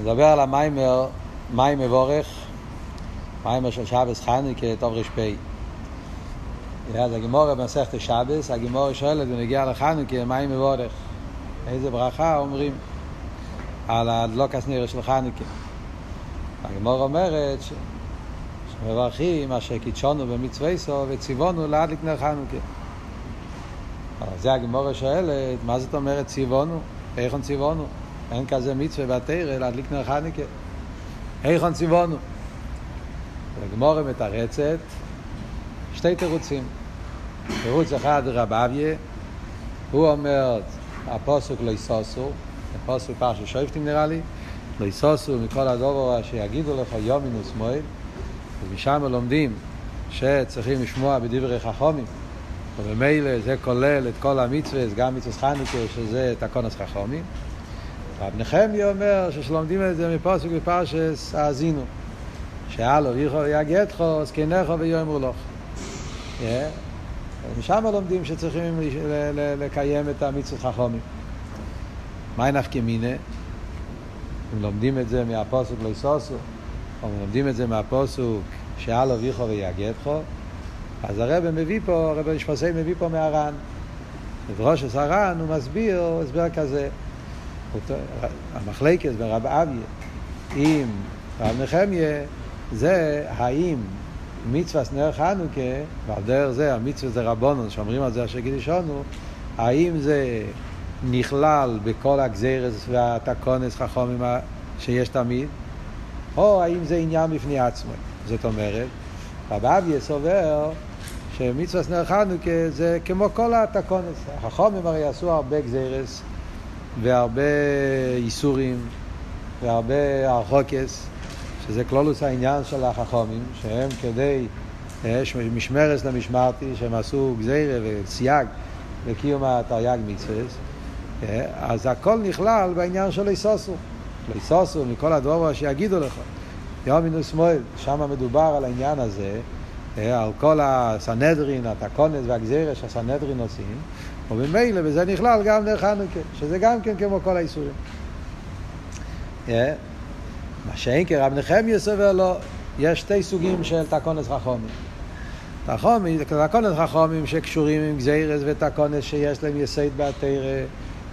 נדבר על המיימר, מים מבורך, מיימר של שבס חנוכה, טוב ר"פ. אז הגימורה במסכת שבס, הגימורה שואלת ונגיע לחנוכה, מים מבורך. איזה ברכה אומרים על הדלוקס נראה של חנוכה. הגימורה אומרת ש... שמברכים אשר קידשונו במצווה סו וציוונו להדליק נר חנוכה. זה הגימורה שואלת, מה זאת אומרת ציוונו? איך ציוונו? אין כזה מצווה בתרא להדליק נר חנוכה. היכון ציוונו. הגמורה מתרצת שתי תירוצים. תירוץ אחד רב אביה, הוא אומר הפוסק לא יסוסו, הפוסק פרשת שויפטים נראה לי, לא יסוסו מכל הדובר שיגידו לך יומין ושמאל, ומשם לומדים שצריכים לשמוע בדברי חכומים, וממילא זה כולל את כל המצווה, גם מצווה חנוכה, שזה תקונס חכומים. רב נחמיה אומר ששלומדים את זה מפוסק בפרשס האזינו. שאלו ויכו יגדכו, זקנכו ויאמרו לך. משם לומדים שצריכים לקיים את המצוות חכומים. מהי נפקא מיניה? אם לומדים את זה מהפוסק לא יסוסו, או לומדים את זה מהפוסק שאלו ויכו ויגדכו, אז הרב מביא פה, הרב נשפסי מביא פה מהר"ן. בדרושס הר"ן הוא מסביר הסבר כזה. המחלקת ברב אביה עם רב נחמיה זה האם מצווה נר חנוכה, ועל דרך זה המצווה זה רבונון, שאומרים על זה אשר גידישונו, האם זה נכלל בכל הגזירס והתקונס חכומים שיש תמיד, או האם זה עניין בפני עצמו. זאת אומרת, רב אביה סובר שמצווה נר חנוכה זה כמו כל התקונס. החכומים הרי עשו הרבה גזירס והרבה איסורים והרבה ארחוקס, שזה כלולוס העניין של החכומים, שהם כדי משמרס למשמרתי, שהם עשו גזירה וסייג לקיום התרי"ג מצווה, אז הכל נכלל בעניין של איסוסו. איסוסו מכל הדבור שיגידו לך. יומין ושמאל, שם מדובר על העניין הזה, על כל הסנהדרין, התקונס והגזירה שהסנהדרין עושים, וממילא בזה נכלל גם דרך חנוכה, שזה גם כן כמו כל האיסורים. מה שאין כרב נחמיה סובר לו, יש שתי סוגים של תקונס חכומים. תקונס חכומים שקשורים עם גזירס ותקונס שיש להם יסד בתרא,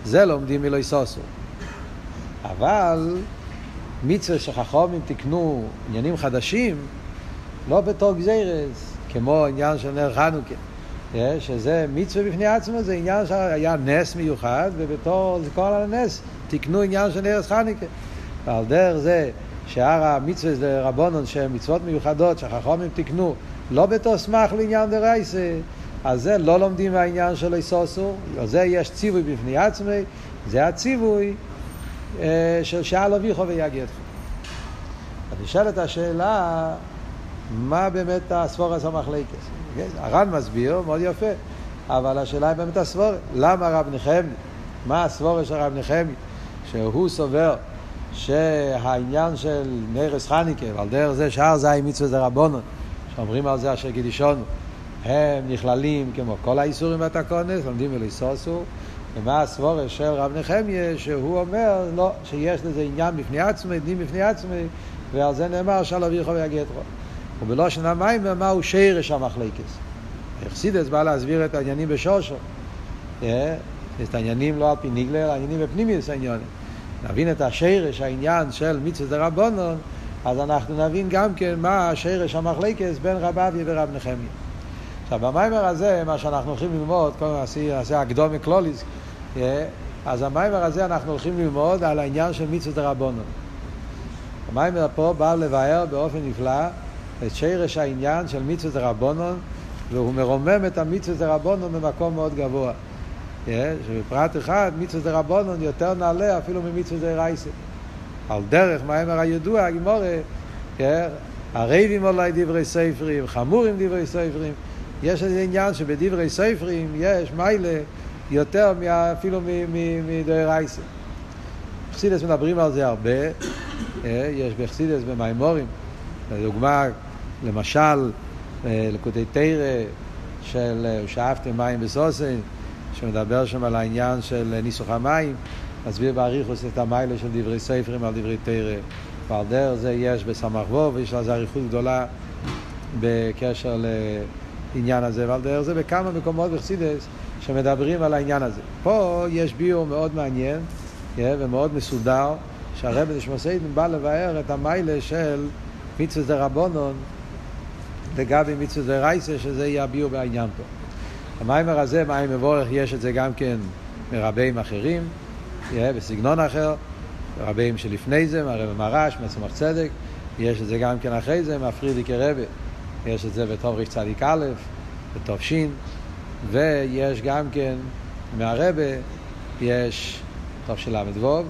זה לומדים מלא יסוסו. אבל מצווה שחכומים תקנו עניינים חדשים, לא בתור גזירס, כמו עניין של נר חנוכה. שזה מצווה בפני עצמו, זה עניין שהיה נס מיוחד, ובתור זה כל הנס תקנו עניין של נרס חניקה. ועל דרך זה שאר המצווה זה רבונון שהן מצוות מיוחדות שהחכומים תקנו, לא בתור סמך לעניין דרייסה, אז זה לא לומדים מהעניין של איסוסו, על זה יש ציווי בפני עצמי, זה הציווי אה, של שאל אביכו ויגדכו. אז נשאלת השאלה, מה באמת הספורס המחלקס? הר"ן מסביר, מאוד יפה, אבל השאלה היא באמת הסבורת. למה רב נחמי? מה הסבורת של רב נחמי? שהוא סובר שהעניין של נרס חניקה, ועל דרך זה שער זי מצווה זה רבונון, שאומרים על זה אשר גידישונו, הם נכללים כמו כל האיסורים והתקונס, לומדים ולסוסו, ומה הסבורת של רב נחמיה, שהוא אומר לא, שיש לזה עניין בפני עצמי, דין בפני עצמי, ועל זה נאמר שלום ויכו ויגדרו. ובלושן המים מהו שרש המחלקס. אכסידס בא להסביר את העניינים בשושו. את העניינים לא על פי ניגלה, אלא העניינים בפנימיוס העניינים. נבין את השרש, העניין של מצווה דרבנון, אז אנחנו נבין גם כן מה השרש המחלקס בין רב אביה ורב נחמיה. עכשיו, במיימר הזה, מה שאנחנו הולכים ללמוד, כל נעשה, הקדומי קלוליס, אז המיימר הזה אנחנו הולכים ללמוד על העניין של מצווה דרבנון. המיימר פה בא לבאר באופן נפלא את שרש העניין של מצווה דרבנון, והוא מרומם את המצווה דרבנון במקום מאוד גבוה. שבפרט אחד מצווה דרבנון יותר נעלה אפילו ממצווה דרייסה. על דרך מהאמר הידוע, הגימורה, הרייבים אולי דברי ספרים, חמורים דברי ספרים, יש איזה עניין שבדברי ספרים יש מיילה יותר אפילו מדרייסה. חסידס מדברים על זה הרבה, יש בחסידס במימורים, לדוגמה, למשל, לקוטי תרא של שאפתם מים בסוסן, שמדבר שם על העניין של ניסוך המים, מסביר באריכוס את המיילה של דברי ספרים על דברי תרא, ועל דרך זה יש בסמ"ך וו, ויש לזה אריכות גדולה בקשר לעניין הזה, ועל דרך זה בכמה מקומות בחסידס שמדברים על העניין הזה. פה יש ביור מאוד מעניין ומאוד מסודר, שהרבי נשמוסיידן בא לבאר את המיילה של מצווה דה רבונון לגבי מצווה דה רייסה, שזה יהיה הביור בעניין פה. המיימר הזה, מים מבורך, יש את זה גם כן מרבים אחרים, בסגנון אחר, רבים שלפני זה, מהרבי מרש, מצמח צדק, יש את זה גם כן אחרי זה, מהפרידיקי רבי, יש את זה בטוב ריש צדיק א', בטוב שין, ויש גם כן מהרבה, יש טוב של ל"ו,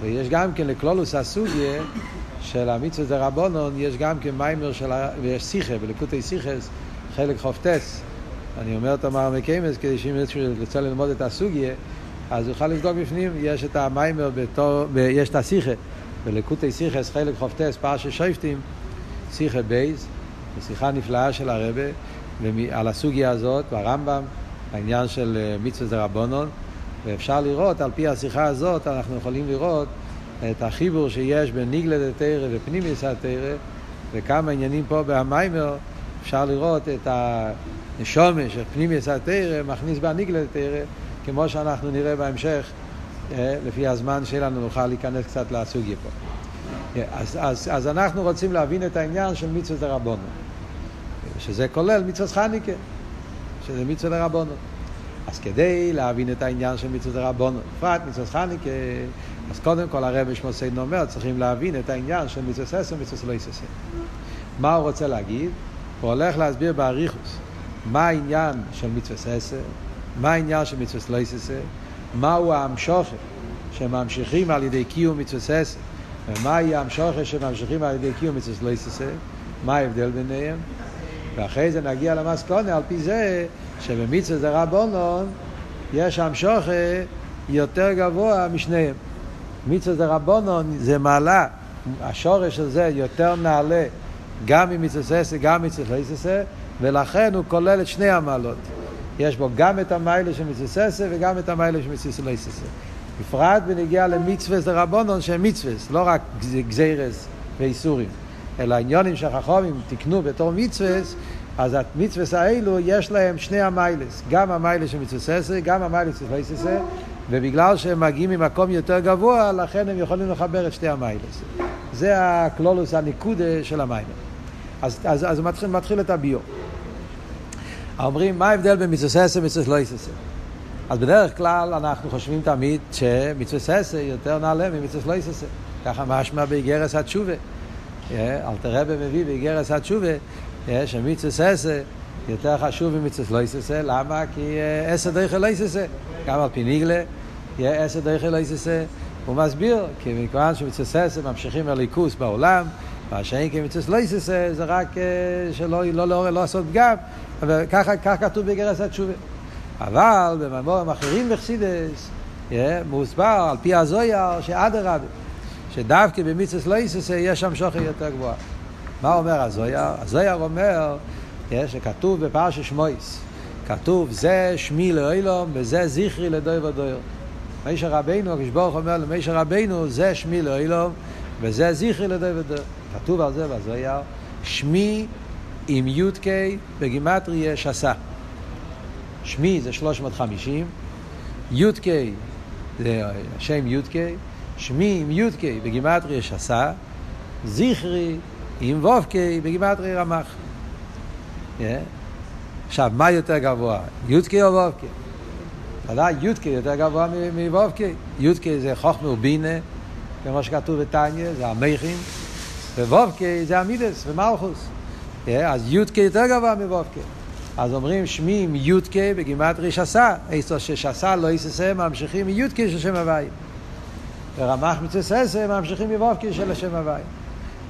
ויש גם כן לקלולוס הסוגיה של המצווה דה רבונון, יש גם כן מיימר של, ויש שיחה, בלקוטי שיחות, חלק כ"ט. אני אומר את המראה מקומות כדי שאם ירצה ללמוד את הסוגיה, אז יוכל לבדוק בפנים, יש את המאמר בתור, יש את השיחה, בלקוטי שיחות, חלק כ"ט, פרשת שופטים, שיחה ב', שיחה נפלאה של הרבי, על הסוגיה הזאת, ברמב"ם, העניין של אה, מצווה דרבנן, ואפשר לראות, על פי השיחה הזאת, אנחנו יכולים לראות את החיבור שיש בין נגלה דתורה ופנימיות התורה, וכמה עניינים פה בהמאמר, אפשר לראות את הנשמה של פנימיות התורה מכניס בהנגלה דתורה, כמו שאנחנו נראה בהמשך, אה, לפי הזמן שלנו נוכל להיכנס קצת לסוגיה פה. אה, אז, אז, אז אנחנו רוצים להבין את העניין של מצווה דרבנן. שזה כולל מצוות חנוכה, שזה מצוות דרבנן. אז כדי להבין את העניין של מצוות דרבנן, בפרט מצוות חנוכה, אז קודם כל הרב שמוסיין אומר, צריכים להבין את העניין של מצוות ססר ומצוות לא יססר. מה הוא רוצה להגיד? הוא הולך להסביר באריכוס מה העניין של מצוות ססר, מה העניין של מצוות לא יססר, מהו המשוכר שממשיכים על ידי קיום מצוות ססר, ומהי המשוכר שממשיכים על ידי קיום מצוות לא יססר, מה ההבדל ביניהם, ואחרי זה נגיע למסקונה על פי זה שבמצווה זה רבונון יש שם שוכה יותר גבוה משניהם. מצווה זה רבונון זה מעלה, השורש של זה יותר נעלה גם ממצווה ססה, גם ממצווה ססה, ולכן הוא כולל את שני המעלות. יש בו גם את המיילה של מצווה ססה וגם את המיילה של מצווה ססה. בפרט בנגיע למצווה זה רבונון שהם מצווה, לא רק גזירס ואיסורים. אלא העניונים שהחכמים תיקנו בתור מצווה, אז המצווה האלו יש להם שני המיילס, גם המיילס של מצווה ססה, גם המיילס של ססה, ובגלל שהם מגיעים ממקום יותר גבוה, לכן הם יכולים לחבר את שתי המיילס. זה הקלולוס, הניקודה של המיילס. אז, אז, אז מתחיל, מתחיל את הביו. אומרים, מה ההבדל בין מצווה ססה ומצווה לא ססה? אז בדרך כלל אנחנו חושבים תמיד שמצווה ססה יותר נעלה ממצווה לא ססה. ככה משמע באיגרס התשובה. אלתר רבי מביא באיגרס התשובה, שמיצוס עשה יותר חשוב ממיצוס לא יססה, למה? כי עשר דרך לא יססה, גם על פי ניגלה, עשר דרך לא יססה. הוא מסביר, כי מכיוון שמיצוס עשה ממשיכים לליכוס בעולם, מה שאין כמיצוס לא יססה זה רק שלא לא, לא, לא לעשות פגם, וככה כתוב באיגרס התשובה. אבל במאמרים אחרים בחסידס, מוסבר על פי הזויר שאדרבה. שדווקא במצווה לא יססה יש שם שוכר יותר גבוה. מה אומר הזויר? הזויר אומר שכתוב בפרשת שמויס, כתוב זה שמי לאילום וזה זכרי לדוי ודויר. מישר רבינו, כשברוך אומר למישר רבינו, זה שמי לאילום וזה זכרי ודויר. כתוב על זה בזויר, שמי עם י"ק בגימטריה שסה. שמי זה 350, י"ק זה השם י"ק, שמי עם יודקי בגימטרי שסה, זכרי עם וובקי בגימטרי רמח. Yeah. עכשיו, מה יותר גבוה, יודקי או וובקי? ודאי, יודקי יותר גבוה מוובקי. יודקי זה חוכמה ובינה, כמו שכתוב בתניא, זה המכין, ווובקי זה המידס ומלכוס. Yeah, אז יודקי יותר גבוה מוובקי. אז אומרים שמי עם יודקי בגימטרי שסה, איסו ששסה לא יססה, ממשיכים מיודקי של שם הוויה. ורמח מצווה ססה ממשיכים מבובקי של השם הוואי.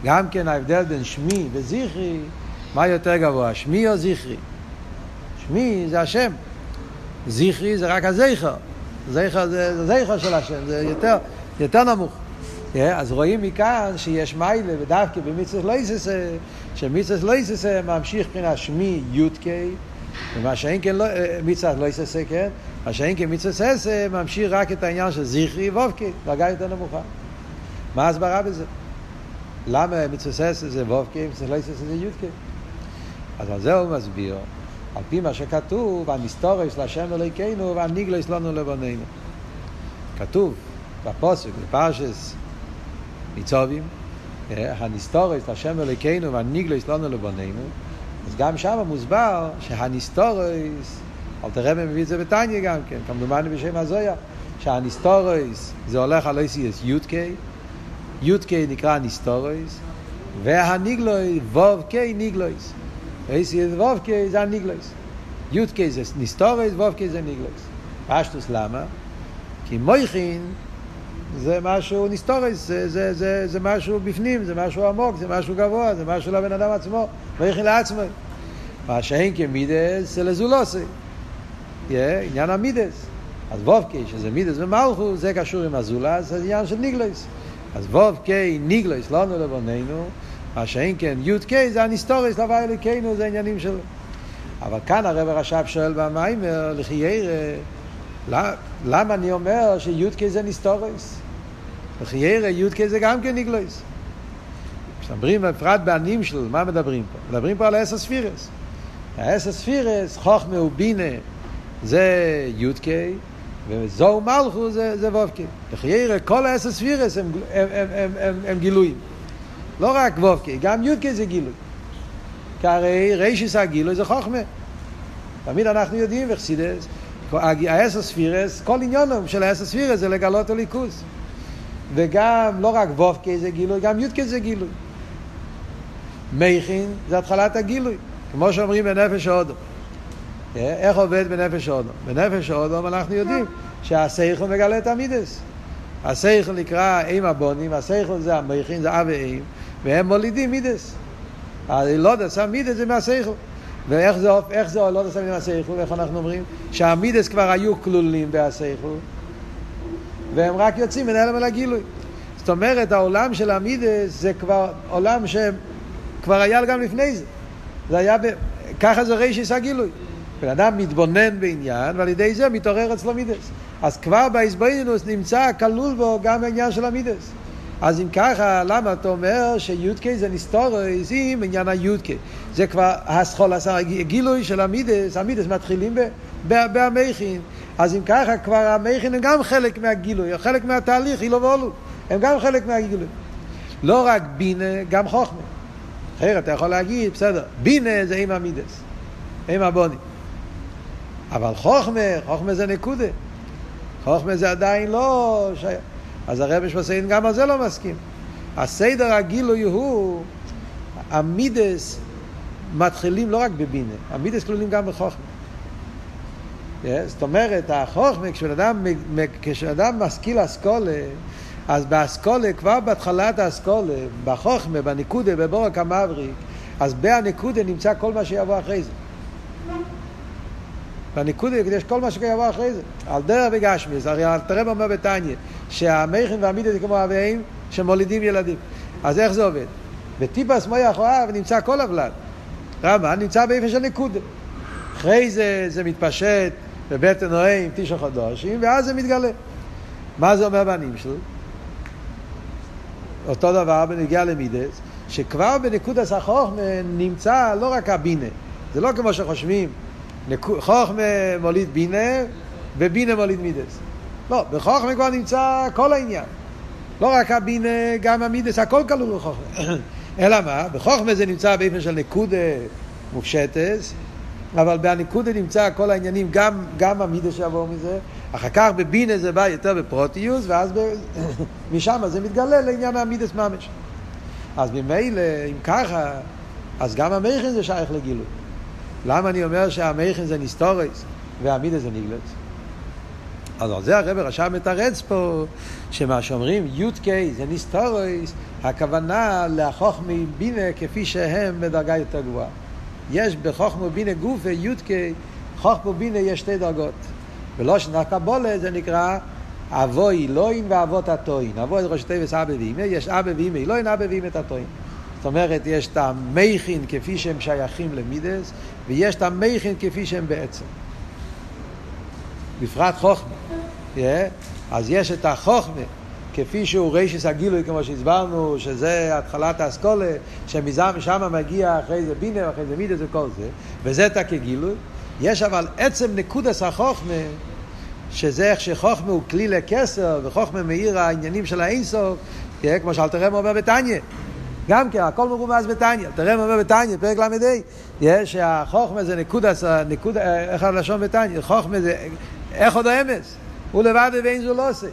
גם כן ההבדל בין שמי וזכרי, מה יותר גבוה, שמי או זכרי? שמי זה השם, זכרי זה רק הזכר, זכר זה זכר של השם, זה יותר, יותר נמוך. Yeah, אז רואים מכאן שיש מיילה ודווקא במצווה לא יססה, שמצווה לא יססה ממשיך מבחינת שמי י"ק ומה שאין כן לא, מצווה לא יססה, כן? מה שאין כן מצווה ססה ממשיך רק את העניין של זכרי וובקי, דרגה יותר נמוכה. מה ההסברה בזה? למה מצווה ססה זה וובקי, מצווה לא יססה זה יודקי? אז על זה הוא מסביר, על פי מה שכתוב, הנסתורס להשם אלוהיכנו והניגלוס לנו לבוננו. כתוב בפוסק, בפרשס ניצובים, הנסתורס להשם אלוהיכנו והניגלוס לנו לבוננו, אז גם שם מוסבר שהנסתורס, אל תראה מביא את זה בתניא גם כן, כמדומני בשם הזויה, שהנסתורס זה הולך על אסיס יודקי, יודקי נקרא נסתורס, והניגלויס, ווב קי ניגלויס. אסיס ווב קי זה הניגלויס. יודקי זה נסתורס, ווב קי זה ניגלויס. פשטוס למה? כי מויכין זה משהו נסתורס, זה, זה, זה, זה משהו בפנים, זה משהו עמוק, זה משהו גבוה, זה משהו לבן אדם עצמו, מויכין לעצמו. מה שאין כן מידס זה לזולוסי. Yeah, עניין המידס. אז וובקי, שזה מידס ומלכו, זה קשור עם הזולת, זה עניין של ניגלויס. אז וובקי ניגלויס, לנו ולבונינו, מה שאין כן יודקי זה הנסתורס לה' אלוקינו, זה עניינים שלו. אבל כאן הרבי הרש"ב שואל במיימר, לכאורה, למה אני אומר שי"ק זה נסתורס? לחיירא י"ק זה גם כן ניגלויס. כשמדברים בפרט בענים של, מה מדברים פה? מדברים פה על האס הספירס. האס הספירס, חוכמה ובינה, זה י"ק, וזוהו מלכו זה, זה ו"ק. לחיירא כל האס הספירס הם, הם, הם, הם, הם, הם גילויים. לא רק ו"ק, גם י"ק זה גילוי. כי הרי רישיס הגילוי זה חוכמה. תמיד אנחנו יודעים, וחסידס, האסר ספירס, כל עניונם של האסר ספירס זה לגלות הליכוז. וגם, לא רק וובקי זה גילוי, גם יודקי זה גילוי. מייכין זה התחלת הגילוי, כמו שאומרים בנפש האודום. איך עובד בנפש האודום? בנפש האודום אנחנו יודעים שהסייכל מגלה את המידס. הסייכל נקרא אים הבונים, הסייכל זה המייכין, זה אב ואם, והם מולידים מידס. הלודס, המידס זה מהסייכל. ואיך זה, איך זה לא נסיים עם השכל, איך אנחנו אומרים? שהמידס כבר היו כלולים בהשכל, והם רק יוצאים מן הלם אל הגילוי. זאת אומרת, העולם של המידס זה כבר עולם שכבר היה גם לפני זה. זה היה, ב... ככה זה רישיס הגילוי. בן אדם מתבונן בעניין, ועל ידי זה מתעורר אצלו מידס. אז כבר בהסבוינינוס נמצא כלול בו גם העניין של המידס. אז אם ככה, למה אתה אומר שי"ק זה נסתורס עם עניין הי"ק? זה כבר הסחול, הגילוי של המידס, המידס מתחילים בהמכין. אז אם ככה, כבר המכין הם גם חלק מהגילוי, חלק מהתהליך, אילו ואולו. הם גם חלק מהגילוי. לא רק בינה, גם חוכמה. אחרת אתה יכול להגיד, בסדר, בינה זה עם המידס, עם הבוני. אבל חוכמה, חוכמה זה נקודה. חוכמה זה עדיין לא שייך. אז הרב שמסיין גם על זה לא מסכים. הסדר הגילוי הוא, המידס מתחילים לא רק בבינה, המידס כלולים גם בחוכמה. Yeah, זאת אומרת, החוכמה, כשאדם, כשאדם משכיל אסכולה, אז באסכולה, כבר בהתחלת האסכולה, בחוכמה, בניקודה, בבורק המבריק, אז בהנקודה נמצא כל מה שיבוא אחרי זה. בניקודה יש כל מה שיבוא אחרי זה. על דרך בגשמיס, הרי תראה אומר בתניא, שהמכין והמידע זה כמו אביהם שמולידים ילדים. אז איך זה עובד? בטיפס מויח אוהב נמצא כל הוולד. רמה נמצא באיפה של נקודה. אחרי זה זה מתפשט בבטן נועים תשע חודשים, ואז זה מתגלה. מה זה אומר בנים שלו? אותו דבר בנגיע למידס, שכבר בנקודס החוכמה נמצא לא רק הבינה, זה לא כמו שחושבים, חוכמה מוליד בינה ובינה מוליד מידס. לא, בחוכמה כבר נמצא כל העניין. לא רק הבינה, גם המידס, הכל כלול בחוכמה. אלא מה? בחוכמה זה נמצא באופן של נקודה מופשטס, אבל בנקודה נמצא כל העניינים, גם, גם המידס שיבוא מזה. אחר כך בבינה זה בא יותר בפרוטיוס, ואז ב... משם זה מתגלה לעניין המידס ממש. אז ממילא, אם ככה, אז גם המויכין זה שייך לגילוי. למה אני אומר שהמויכין זה ניסתורס והמידס זה ניגלס? אז על זה הרבי רש"ב מתרץ פה, שמה שאומרים י"ק זה ניסתורס, הכוונה לחוכמו בינה כפי שהם בדרגה יותר גבוהה. יש בחוכמו בינה גופה י"ק, חוכמו בינה יש שתי דרגות. בלושן הקבולה זה נקרא אבוי אלוהים ואבות התוין. אבוי זה ראש תיבס אבא ואימא, יש אבא ואימא אלוהין, אבא ואימא את התוין. זאת אומרת, יש את המכין כפי שהם שייכים למידס, ויש את המכין כפי שהם בעצם. בפרט חוכמה. Yeah. אז יש את החוכמה, כפי שהוא רישיס הגילוי, כמו שהסברנו, שזה התחלת האסכולה, שמשם מגיע אחרי זה בינה, אחרי זה מידס וכל זה, וזה את הכגילוי. יש אבל עצם נקודס החוכמה, שזה איך שחוכמה הוא כלי לכסר, וחוכמה מאיר העניינים של האינסוף, כמו שאלתרם אומר בתניא. גם כן, הכל מרומז בתניא. אלתרם אומר בתניא, פרק ל"ה, שהחוכמה זה נקודס, נקוד, איך הלשון בתניא? חוכמה זה, איך עוד האמס? הוא לבד ואין זו לא עושה.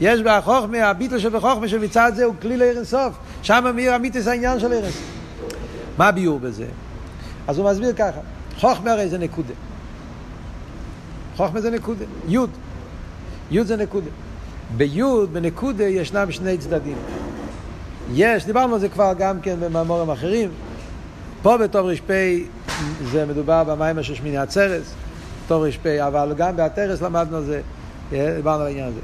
יש בחוכמה, הביטל שבחוכמה שמצד זה הוא כלי לעיר אינסוף. שם מאיר אמיתיס העניין של עיר. מה הביאור בזה? אז הוא מסביר ככה, חוכמה הרי זה נקודה. חוכמה זה נקודה, יוד. יוד זה נקודה. ביוד, בנקודה, ישנם שני צדדים. יש, דיברנו על זה כבר גם כן במאמורים אחרים. פה בתור ר"פ זה מדובר במים של שמיני עצרס, תור ר"פ, אבל גם בהתרס למדנו על זה, דיברנו על העניין הזה.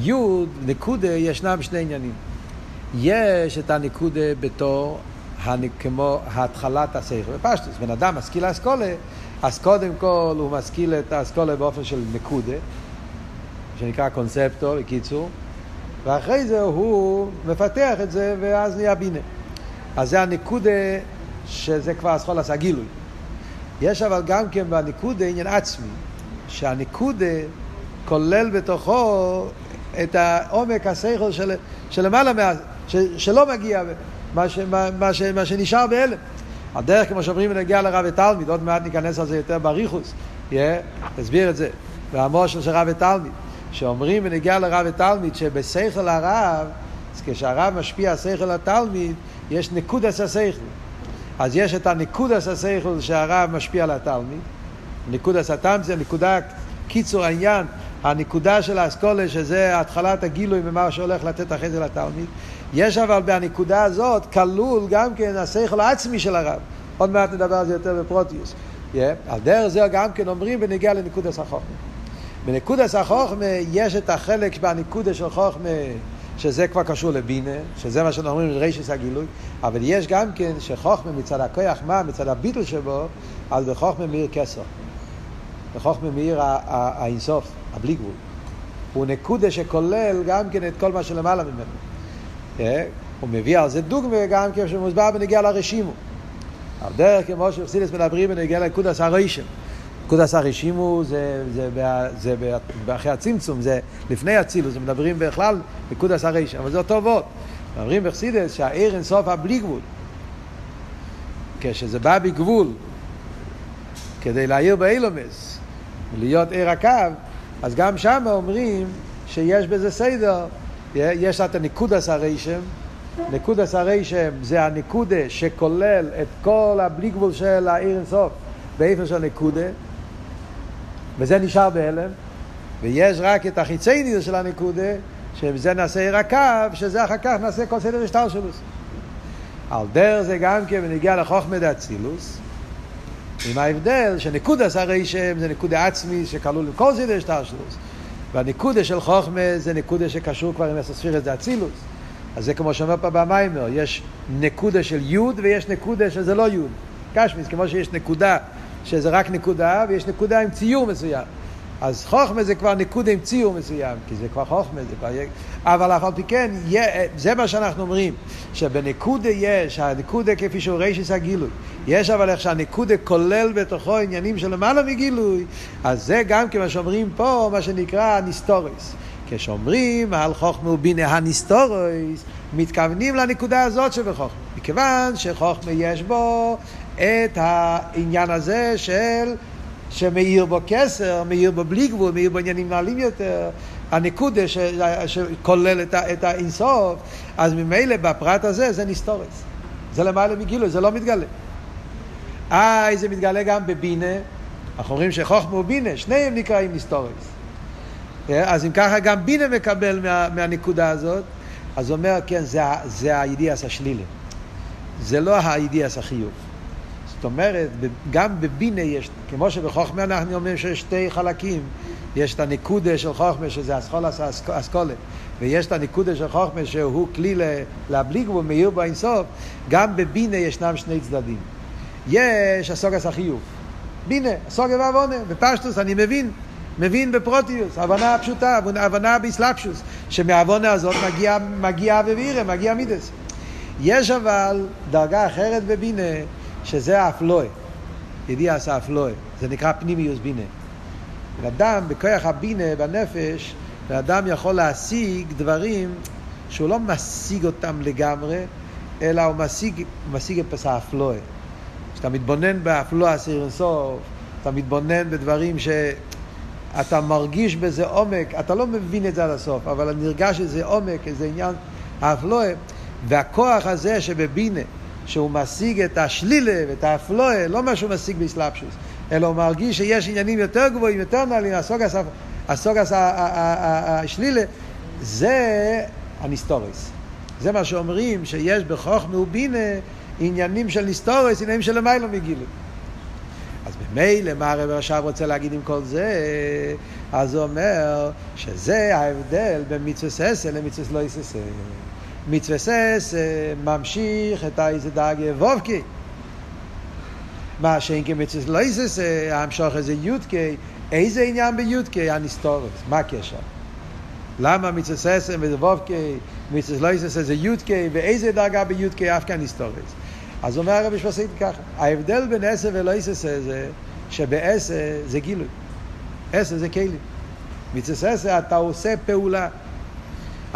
יוד, נקודה, ישנם שני עניינים. יש את הנקודה בתור כמו התחלת השכל. בפשטוס, בן אדם משכיל האסכולה, אז קודם כל הוא משכיל את האסכולה באופן של נקודה, שנקרא קונספטו, בקיצור, ואחרי זה הוא מפתח את זה ואז נהיה בינה. אז זה הנקודה שזה כבר אסכולה עשה גילוי. יש אבל גם כן בנקודה עניין עצמי, שהנקודה כולל בתוכו את העומק השכל של, שלמעלה מה... ש, שלא מגיע, מה, ש, מה, מה, ש, מה שנשאר בהלם. הדרך, כמו שאומרים, נגיע לרב ותלמיד, עוד מעט ניכנס על זה יותר בריחוס, yeah, את זה, והמושל של רב ותלמיד, שאומרים ונגיע לרב ותלמיד, שבשכל הרב, אז כשהרב משפיע שכל התלמיד, יש נקודס השכל. אז יש את הנקודס השכל שהרב משפיע על התלמיד, נקודס התלמיד זה נקודה, קיצור העניין, הנקודה של האסכולה, שזה התחלת הגילוי ומה שהולך לתת אחרי זה לתלמיד. יש אבל בנקודה הזאת כלול גם כן השכל העצמי של הרב. עוד מעט נדבר על זה יותר בפרוטיוס. Yeah. על דרך זה גם כן אומרים בנגיע לנקודס החוכמה. בנקודס החוכמה יש את החלק בנקודה של חוכמה שזה כבר קשור לבינה, שזה מה שאנחנו אומרים רישס הגילוי, אבל יש גם כן שחוכמה מצד הכוח מה, מצד הביטל שבו, אז בחוכמה מאיר כסר. בחוכמה מאיר האינסוף. הבלי גבול. הוא נקודה שכולל גם כן את כל מה שלמעלה ממנו. אה? הוא מביא על זה דוגמה גם כן שמוסבר בנגיע לרשימו. על דרך כמו שחסידס מדברים בנגיע לנקודס הרשם. נקודס הרשימו זה, זה, זה, זה, זה אחרי הצמצום, זה לפני הצילוס, זה מדברים בכלל נקודס הרשם, אבל זה אותו וורט. מדברים בחסידס שהעיר אינסוף הבלי גבול. כשזה בא בגבול, כדי להעיר באילומס, ולהיות עיר הקו, אז גם שם אומרים שיש בזה סדר, יש את הניקודס הרשם, ניקודס הרשם זה הניקודה שכולל את כל הבלי גבול של העיר אינסוף באיפה של ניקודה, וזה נשאר בהלם, ויש רק את החיצי של הניקודה, שבזה נעשה עיר הקו, שזה אחר כך נעשה כל סדר השטר שלו. על דרך זה גם כן בנגיע לחוכמת אצילוס, עם ההבדל שנקודס הרשם זה נקודה עצמי שכלול בכל סדר שטרשלוס והנקודה של חוכמה זה נקודה שקשור כבר עם הספירס זה אצילוס אז זה כמו שאומר פה במיימר יש נקודה של יוד ויש נקודה שזה לא יוד. קשמיס כמו שיש נקודה שזה רק נקודה ויש נקודה עם ציור מסוים אז חוכמה זה כבר נקודה עם ציור מסוים, כי זה כבר חוכמה, זה כבר... אבל אף על פי כן, זה מה שאנחנו אומרים, שבנקודה יש, הנקודה כפי שהוא רישיס הגילוי, יש אבל איך שהנקודה כולל בתוכו עניינים של למעלה מגילוי, אז זה גם כמה שאומרים פה, מה שנקרא ניסתורס. כשאומרים על חוכמה ובינה הניסתורס, מתכוונים לנקודה הזאת שבחוכמה. מכיוון שחוכמה יש בו את העניין הזה של שמאיר בו כתר, מאיר בו בלי גבול, מאיר בו עניינים נעלים יותר, הנקודה ש... שכולל את. את האינסוף, אז ממילא בפרט הזה זה נסתורץ. זה למעלה מגילוי, זה לא מתגלה. אה, זה מתגלה גם בבינה, אנחנו אומרים שחוכמה ובינה, שניהם נקראים נסתורץ. אה, אז אם ככה גם בינה מקבל מה, מהנקודה הזאת, אז הוא אומר, כן, זה, זה הידיעס השלילי. זה לא הידיעס החיוב. זאת אומרת, גם בבינה יש, כמו שבחוכמה אנחנו אומרים שיש שתי חלקים, יש את הנקודה של חוכמה שזה אסכולס אסכולה, ויש את הנקודה של חוכמה שהוא כלי להבליג בו, מאיר בו אינסוף, גם בבינה ישנם שני צדדים. יש הסוגס החיוב. בינה, הסוגה ועוונה, בפשטוס אני מבין, מבין בפרוטיוס, הבנה פשוטה, הבנה באסלאפשוס, שמהעוונה הזאת מגיע, מגיע אבירה, מגיע מידס. יש אבל דרגה אחרת בבינה, שזה האפלואה. ידיע עשה. זה נקרא פנימיוס בינה. אדם, בכוח הבינה, בנפש, ואדם יכול להשיג דברים שהוא לא משיג אותם לגמרי, אלא הוא משיג, משיג את פסע האפלואה. כשאתה מתבונן באפלואה סיר אינסוף, אתה מתבונן בדברים שאתה מרגיש בזה עומק, אתה לא מבין את זה עד הסוף, אבל נרגש איזה עומק, איזה עניין האפלואה, והכוח הזה שבבינה, שהוא משיג את השלילה ואת ההפלואה, לא מה שהוא משיג בהתלבשות, אלא הוא מרגיש שיש עניינים יותר גבוהים, יותר נעלים, השוגס, השוגס השלילה, זה הניסתורס. זה מה שאומרים שיש בחוכמה ובינה עניינים של ניסתורס, עניינים של למיילו מגילוי. אז ממילא מה הרב עכשיו רוצה להגיד עם כל זה? אז הוא אומר שזה ההבדל בין מצוות עשה למצוות לא תעשה. מצווה ססה ממשיך את האיזה דאגי וובקי. מה שאין כמצווה לא יססה, המשוך איזה יודקי, איזה עניין ביודקי? הניסטורס, מה הקשר? למה מצווה ססה ודבובקי, מצווה לא יססה זה יודקי, ואיזה דרגה ביודקי אף כאן היסטורס. אז אומר הרבי שפוסק ככה, ההבדל בין עשר ולא יססה זה שבעשר זה גילוי. עשר זה כלים. מצווה עשר אתה עושה פעולה.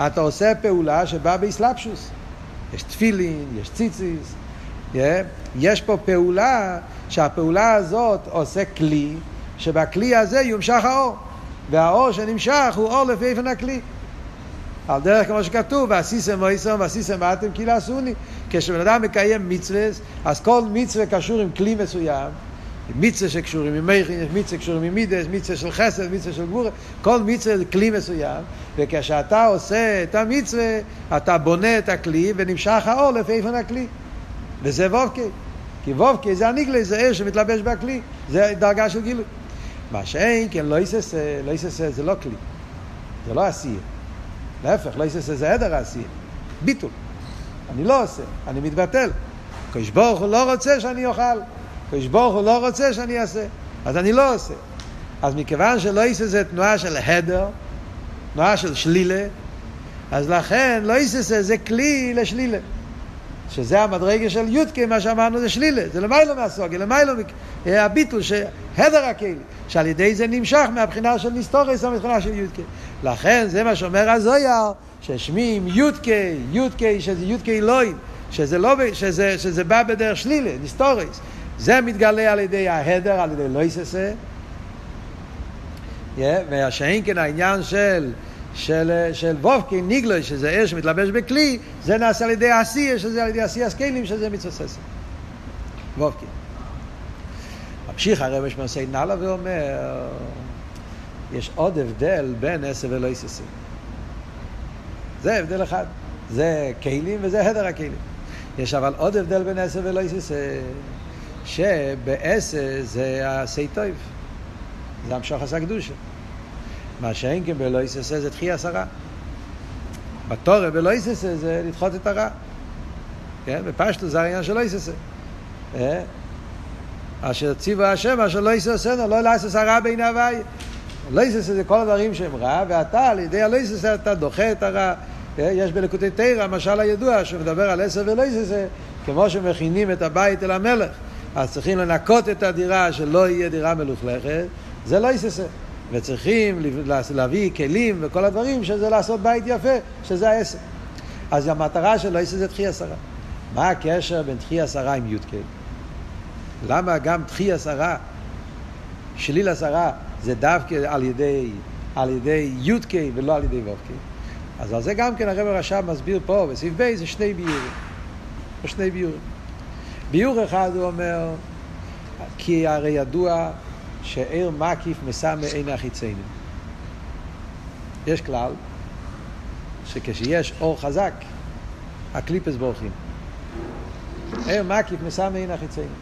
אתה עושה פעולה שבאה באסלאפשוס. יש תפילין, יש ציציס, yeah. יש פה פעולה שהפעולה הזאת עושה כלי, שבכלי הזה יומשך האור. והאור שנמשך הוא אור לפי איפן הכלי. על דרך כמו שכתוב, ועשיסם מויסם ועשיסם אתם כי לעשוני. כשבן אדם מקיים מצווה, אז כל מצווה קשור עם כלי מסוים. מצווה שקשורים עם מייכין, מצווה שקשורים עם מידס, מצווה של חסד, מצווה של גבורה, כל מצווה זה כלי מסוים, וכשאתה עושה את המצווה, אתה בונה את הכלי ונמשך האור לפי איפן הכלי. וזה וובקי. כי וובקי זה הניגלה, זה אש שמתלבש בכלי, זה דרגה של גילוי. מה שאין, כן לא יססה, לא יססה זה לא כלי, זה לא עשייה. להפך, לא יססה זה עדר עשייה, ביטול. אני לא עושה, אני מתבטל. קדוש ברוך הוא לא רוצה שאני אוכל, קדוש ברוך הוא לא רוצה שאני אעשה, אז אני לא עושה. אז מכיוון שלא תעשה זה תנועה של העדר, תנועה של שלילה, אז לכן לא תעשה זה כלי לשלילה. שזה המדרגה של יודקה, מה שאמרנו זה שלילה, זה למיילו מהשוגה, למיילו הביטול, העדר הכלי, שעל ידי זה נמשך מהבחינה של ניסתורס מהבחינה של יודקה. לכן זה מה שאומר הזויר, ששמים יודקה, יודקה שזה יודקה אלוהים, שזה, לא, שזה, שזה בא בדרך שלילה, ניסטורס. זה מתגלה על ידי ההדר, על ידי לא יססה. Yeah, והשאין כן העניין של, של, של וובקי, ניגלוי, שזה אש שמתלבש בכלי, זה נעשה על ידי עשייה, שזה על ידי עשייה סקיילים, שזה מצווה ססה. וובקי. ממשיך הרב שמעשה נאלה ואומר, יש עוד הבדל בין עשר ולא יססה. זה הבדל אחד. זה כלים וזה הדר הכלים. יש אבל עוד הבדל בין עשר ולא שבעשר זה עשה טוב. זה המשוך עשה קדושה. מה שאין כן בלא יססה זה תחי עשרה. בתורה בלא יססה זה לדחות את הרע. כן? בפשטו זה העניין של לא יססה. אה? אשר ציווה השם אשר לא יססנו, לא לעשות הרע בין הוואי. לא יססה זה כל הדברים שהם רע, ואתה על ידי הלא יססה אתה דוחה את הרע. אה? יש בלקוטי תרא משל הידוע שמדבר על עשר ולא יססה, כמו שמכינים את הבית אל המלך. אז צריכים לנקות את הדירה שלא יהיה דירה מלוכלכת, זה לא יססה. וצריכים להביא כלים וכל הדברים שזה לעשות בית יפה, שזה העסק. אז המטרה של יססה זה תחי עשרה. מה הקשר בין תחי עשרה עם י"ק? למה גם תחי עשרה, שליל עשרה, זה דווקא על ידי, על ידי י"ק ולא על ידי ו"ק? אז על זה גם כן הרב הרש"ב מסביר פה, בסעיף ב' זה שני ביורים. שני ביורים. ביור אחד הוא אומר, כי הרי ידוע שעיר מקיף מסמא אין החיציינים. יש כלל שכשיש אור חזק, הקליפס בורחים. עיר מקיף מסמא אין החיציינים.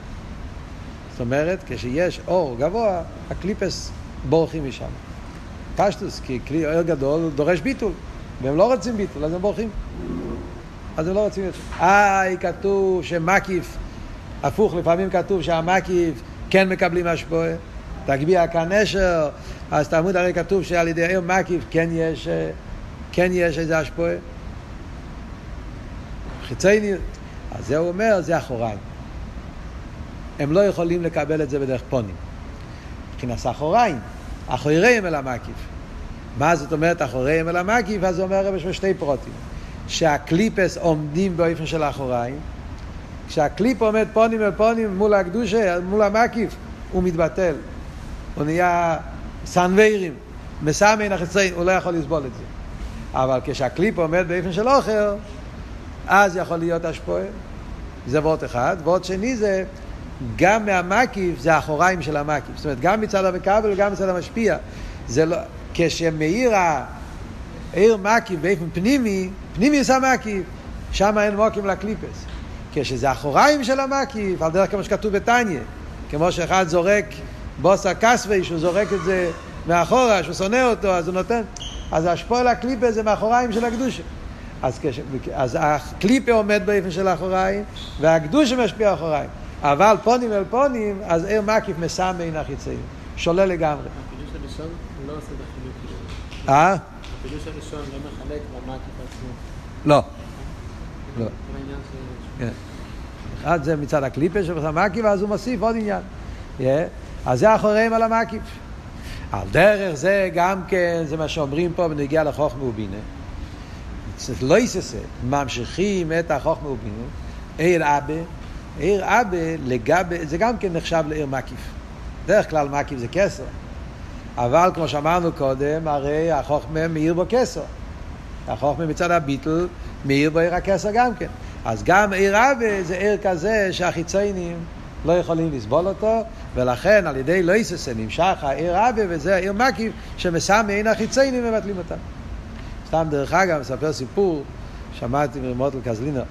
זאת אומרת, כשיש אור גבוה, הקליפס בורחים משם. פשטוס, כי כלי ער גדול דורש ביטול, והם לא רוצים ביטול, אז הם בורחים. אז הם לא רוצים זה. אה, כתוב שמקיף, הפוך, לפעמים כתוב שהמקיף כן מקבלים השפועה. תגביה כאן נשר, אז תלמוד הרי כתוב שעל ידי עיר מקיף כן יש, כן יש איזה השפועה. חיצייני, אז זה הוא אומר, זה אחוריים. הם לא יכולים לקבל את זה בדרך פונים. מבחינת אחוריים, אחוריהם אל המקיף. מה זאת אומרת אחוריהם אל המקיף? אז זה אומר שתי פרוטים. שהקליפס עומדים באופן של אחוריים, כשהקליפ עומד פונים אל פונים מול הקדושה, מול המקיף, הוא מתבטל. הוא נהיה סנווירים, מסמן החציין, הוא לא יכול לסבול את זה. אבל כשהקליפ עומד באופן של אוכל, אז יכול להיות השפועה. זה וורט אחד. וורט שני זה, גם מהמקיף זה האחוריים של המקיף. זאת אומרת, גם מצד המקבל וגם מצד המשפיע. זה לא, כשמאיר העיר מקיף באופן פנימי, פנימי יש המקיף, שם אין מוקים לקליפס. כשזה אחוריים של המקיף, על דרך כמו שכתוב בתניא, כמו שאחד זורק בוסה קסווי, שהוא זורק את זה מאחורה, שהוא שונא אותו, אז הוא נותן. אז השפועל הקליפה זה מאחוריים של הקדושה. אז, כש, אז הקליפה עומד באופן של האחוריים, והקדושה משפיע אחוריים. אבל פונים אל פונים, אז עיר מקיף מסמן החיצאים. שולל לגמרי. החידוש הראשון לא עושה את החילוק. אה? החידוש הראשון לא מחלק במקיף עצמו. לא. לא. כל העניין ש... כן. אחד זה מצד הקליפה של המקיף, ואז הוא מוסיף עוד עניין. אז זה אחוריהם על המקיף. על דרך זה גם כן, זה מה שאומרים פה בנגיע לחוכמה ובינה. לא יססה, ממשיכים את החוכמה ובינה. עיר אבא, עיר אבא לגבי, זה גם כן נחשב לעיר מקיף. דרך כלל מקיף זה כסר. אבל כמו שאמרנו קודם, הרי החוכמה מאיר בו כסר. החוכמה מצד הביטל מאיר בו עיר הכסר גם כן. אז גם עיר אבא זה עיר כזה שהחיציינים לא יכולים לסבול אותו, ולכן על ידי לא יססה נמשך העיר אבא וזה העיר מקיף שמסמא אין החיציינים מבטלים אותם. סתם דרך אגב, מספר סיפור, שמעתי ממוטל קזלינר,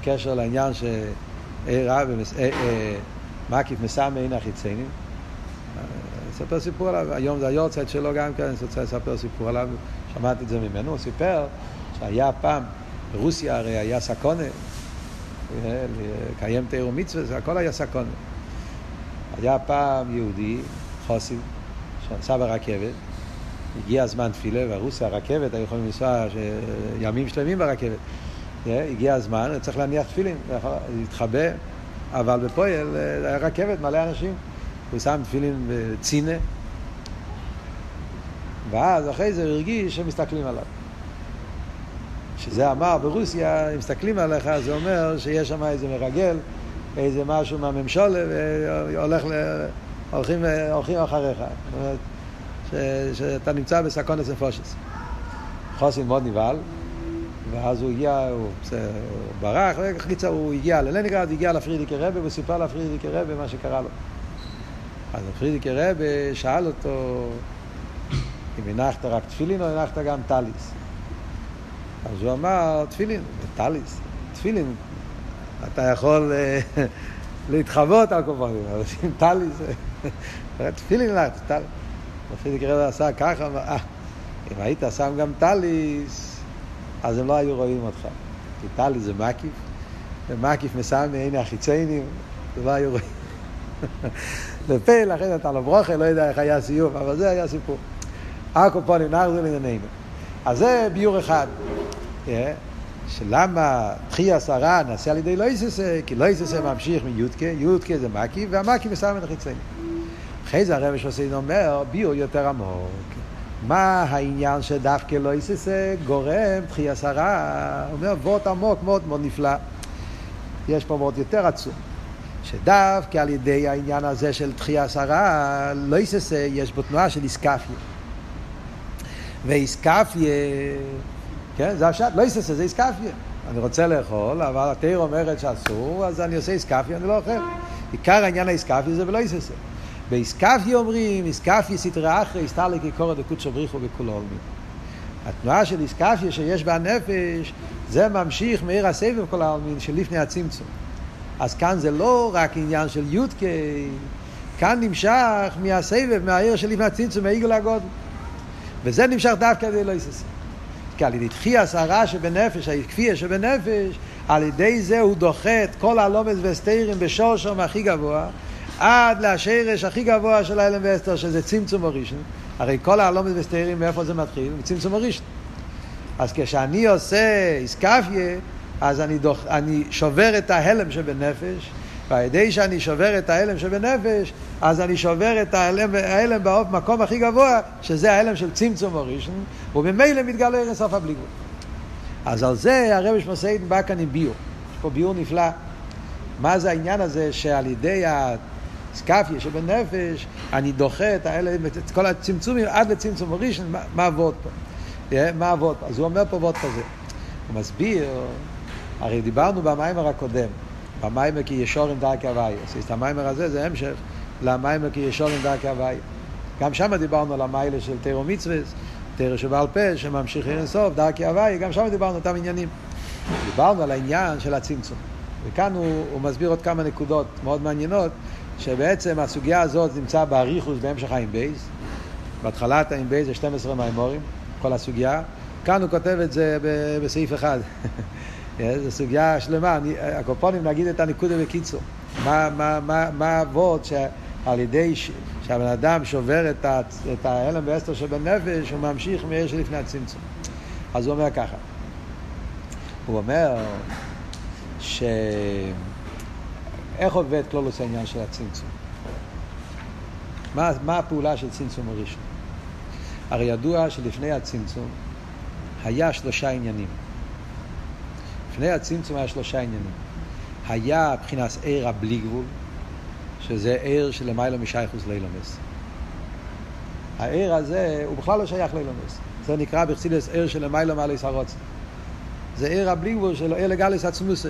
בקשר לעניין שעיר אבא, אה, אה, מקיף מסמא אין החיציינים. אספר סיפור עליו, היום זה היורצייט שלו גם כן, אני רוצה לספר סיפור עליו, שמעתי את זה ממנו, הוא סיפר שהיה פעם, ברוסיה הרי היה סקונה, לקיים תיאור מצווה, זה הכל היה סקונה. היה פעם יהודי, חוסי, שנסע ברכבת, הגיע הזמן תפילה, והרוסיה, הרכבת, היו יכולים לנסוע ימים שלמים ברכבת. הגיע הזמן, צריך להניח תפילין, להתחבא, אבל בפועל היה רכבת, מלא אנשים. הוא שם תפילין בצינה, ואז אחרי זה הוא הרגיש שמסתכלים עליו. שזה אמר ברוסיה, אם מסתכלים עליך, זה אומר שיש שם איזה מרגל, איזה משהו מהממשלה, והולך ל... הולכים, אחריך. זאת אומרת, ש, שאתה נמצא בסקונס נפושס. חוסין מאוד נבהל, ואז הוא הגיע, הוא, הוא ברח, קיצר, הוא הגיע ללנינגרד, הגיע לפרידיקער רבי, והוא סיפר לפרידיקער רבי מה שקרה לו. אז הפרידיקער רבי שאל אותו, אם הנחת רק תפילין או הנחת גם טליס? אז הוא אמר, תפילין, טליס, תפילין, אתה יכול להתחוות על כל פנים, אבל אם טליס, תפילין הנחת, טליס. הפרידיקער רבי עשה ככה, אה, אם היית שם גם טליס, אז הם לא היו רואים אותך. כי טליס זה מקיף, ומקיף מסמא עיני החיציינים, זה לא היו רואים. לפעיל, אחרי אתה לא ברוכה, לא יודע איך היה הסיום, אבל זה היה סיפור. הקופונים נחזור לענייננו. אז זה ביור אחד. שלמה תחי עשרה נעשה על ידי לא יססה, כי לא יססה ממשיך מיודקה, יודקה זה מקי, והמקי מסיים את החיציינים. אחרי זה הרב שוסין אומר, ביור יותר עמוק. מה העניין שדווקא לא יססה גורם תחי עשרה? אומר וורט עמוק מאוד מאוד נפלא. יש פה וורט יותר עצום. שדווקא על ידי העניין הזה של תחייה עשרה, לא יססה, יש בו תנועה של איסקפיה. ואיסקפיה, כן, זה השעת, לא יססה, זה איסקפיה. אני רוצה לאכול, אבל התיר אומרת שאסור, אז אני עושה איסקפיה, אני לא אוכל. עיקר העניין האיסקפיה זה ולא יססה. באיסקפיה אומרים, איסקפיה סתרא אחרי, הסתר כקורא דקודשא בריחו בכולו עולמי. התנועה של איסקפיה שיש בה נפש, זה ממשיך מעיר הסבב כל העלמין שלפני הצמצום. אז כאן זה לא רק עניין של יודקי, כאן נמשך מהסבב, מהעיר שלפני הצמצום, מהעיגול הגודל. וזה נמשך דווקא על ידי לא יססים. כי על ידי תחייס הרע שבנפש, הכפייה שבנפש, על ידי זה הוא דוחה את כל הלומד והסתירים בשורשום הכי גבוה, עד לשרש הכי גבוה של האלם ואסתר, שזה צמצום הראשון. הרי כל הלומד והסתירים, מאיפה זה מתחיל? מצמצום הראשון. אז כשאני עושה איסקפיה, אז אני, דוח, אני שובר את ההלם שבנפש, ועל ידי שאני שובר את ההלם שבנפש, אז אני שובר את ההלם, ההלם במקום הכי גבוה, שזה ההלם של צמצום הראשון, וממילא מתגלה אינסוף הבלי גבול. אז על זה הרב שמסעידן בא כאן עם ביור. יש פה ביור נפלא. מה זה העניין הזה שעל ידי הסקפיה שבנפש, אני דוחה את ההלם, את כל הצמצומים עד לצמצום הראשון, מה, מה עבוד פה? מה עבוד פה? אז הוא אומר פה עבוד כזה. הוא מסביר, הרי דיברנו במיימר הקודם, במיימר כי ישורים דרכי הוויה. אז המיימר הזה זה המשך למיימר כי ישורים דרכי הוויה. גם שם דיברנו על המיילה של תוירו ומצוות, תוירו שבעל פה, שממשיך אין סוף, דרכי הוויה, גם שם דיברנו אותם עניינים. דיברנו על העניין של הצמצום. וכאן הוא, הוא מסביר עוד כמה נקודות מאוד מעניינות, שבעצם הסוגיה הזאת נמצא באריכוס בהמשך העין בייז. בהתחלת העין בייז זה 12 מיימורים, כל הסוגיה. כאן הוא כותב את זה בסעיף אחד. זו סוגיה שלמה, אני, על כל פונים נגיד את הנקודה בקיצור. מה, האבות שעל ידי ש, שהבן אדם שובר את, את ההלם ואסתר שבנפש, הוא ממשיך מאיר שלפני הצמצום. אז הוא אומר ככה, הוא אומר ש... איך עובד כלולוס העניין של הצמצום? מה, מה הפעולה של צמצום הראשון? הרי ידוע שלפני הצמצום היה שלושה עניינים. לפני הצמצום היה שלושה עניינים. היה מבחינת עיר הבלי גבול, שזה עיר שלמיילא משייכוס לאילומס. העיר הזה, הוא בכלל לא שייך לאילומס. זה נקרא בחסילס עיר שלמיילא מעליס הרוצן. זה עיר הבלי גבול של עיר לגליס עצמוסי.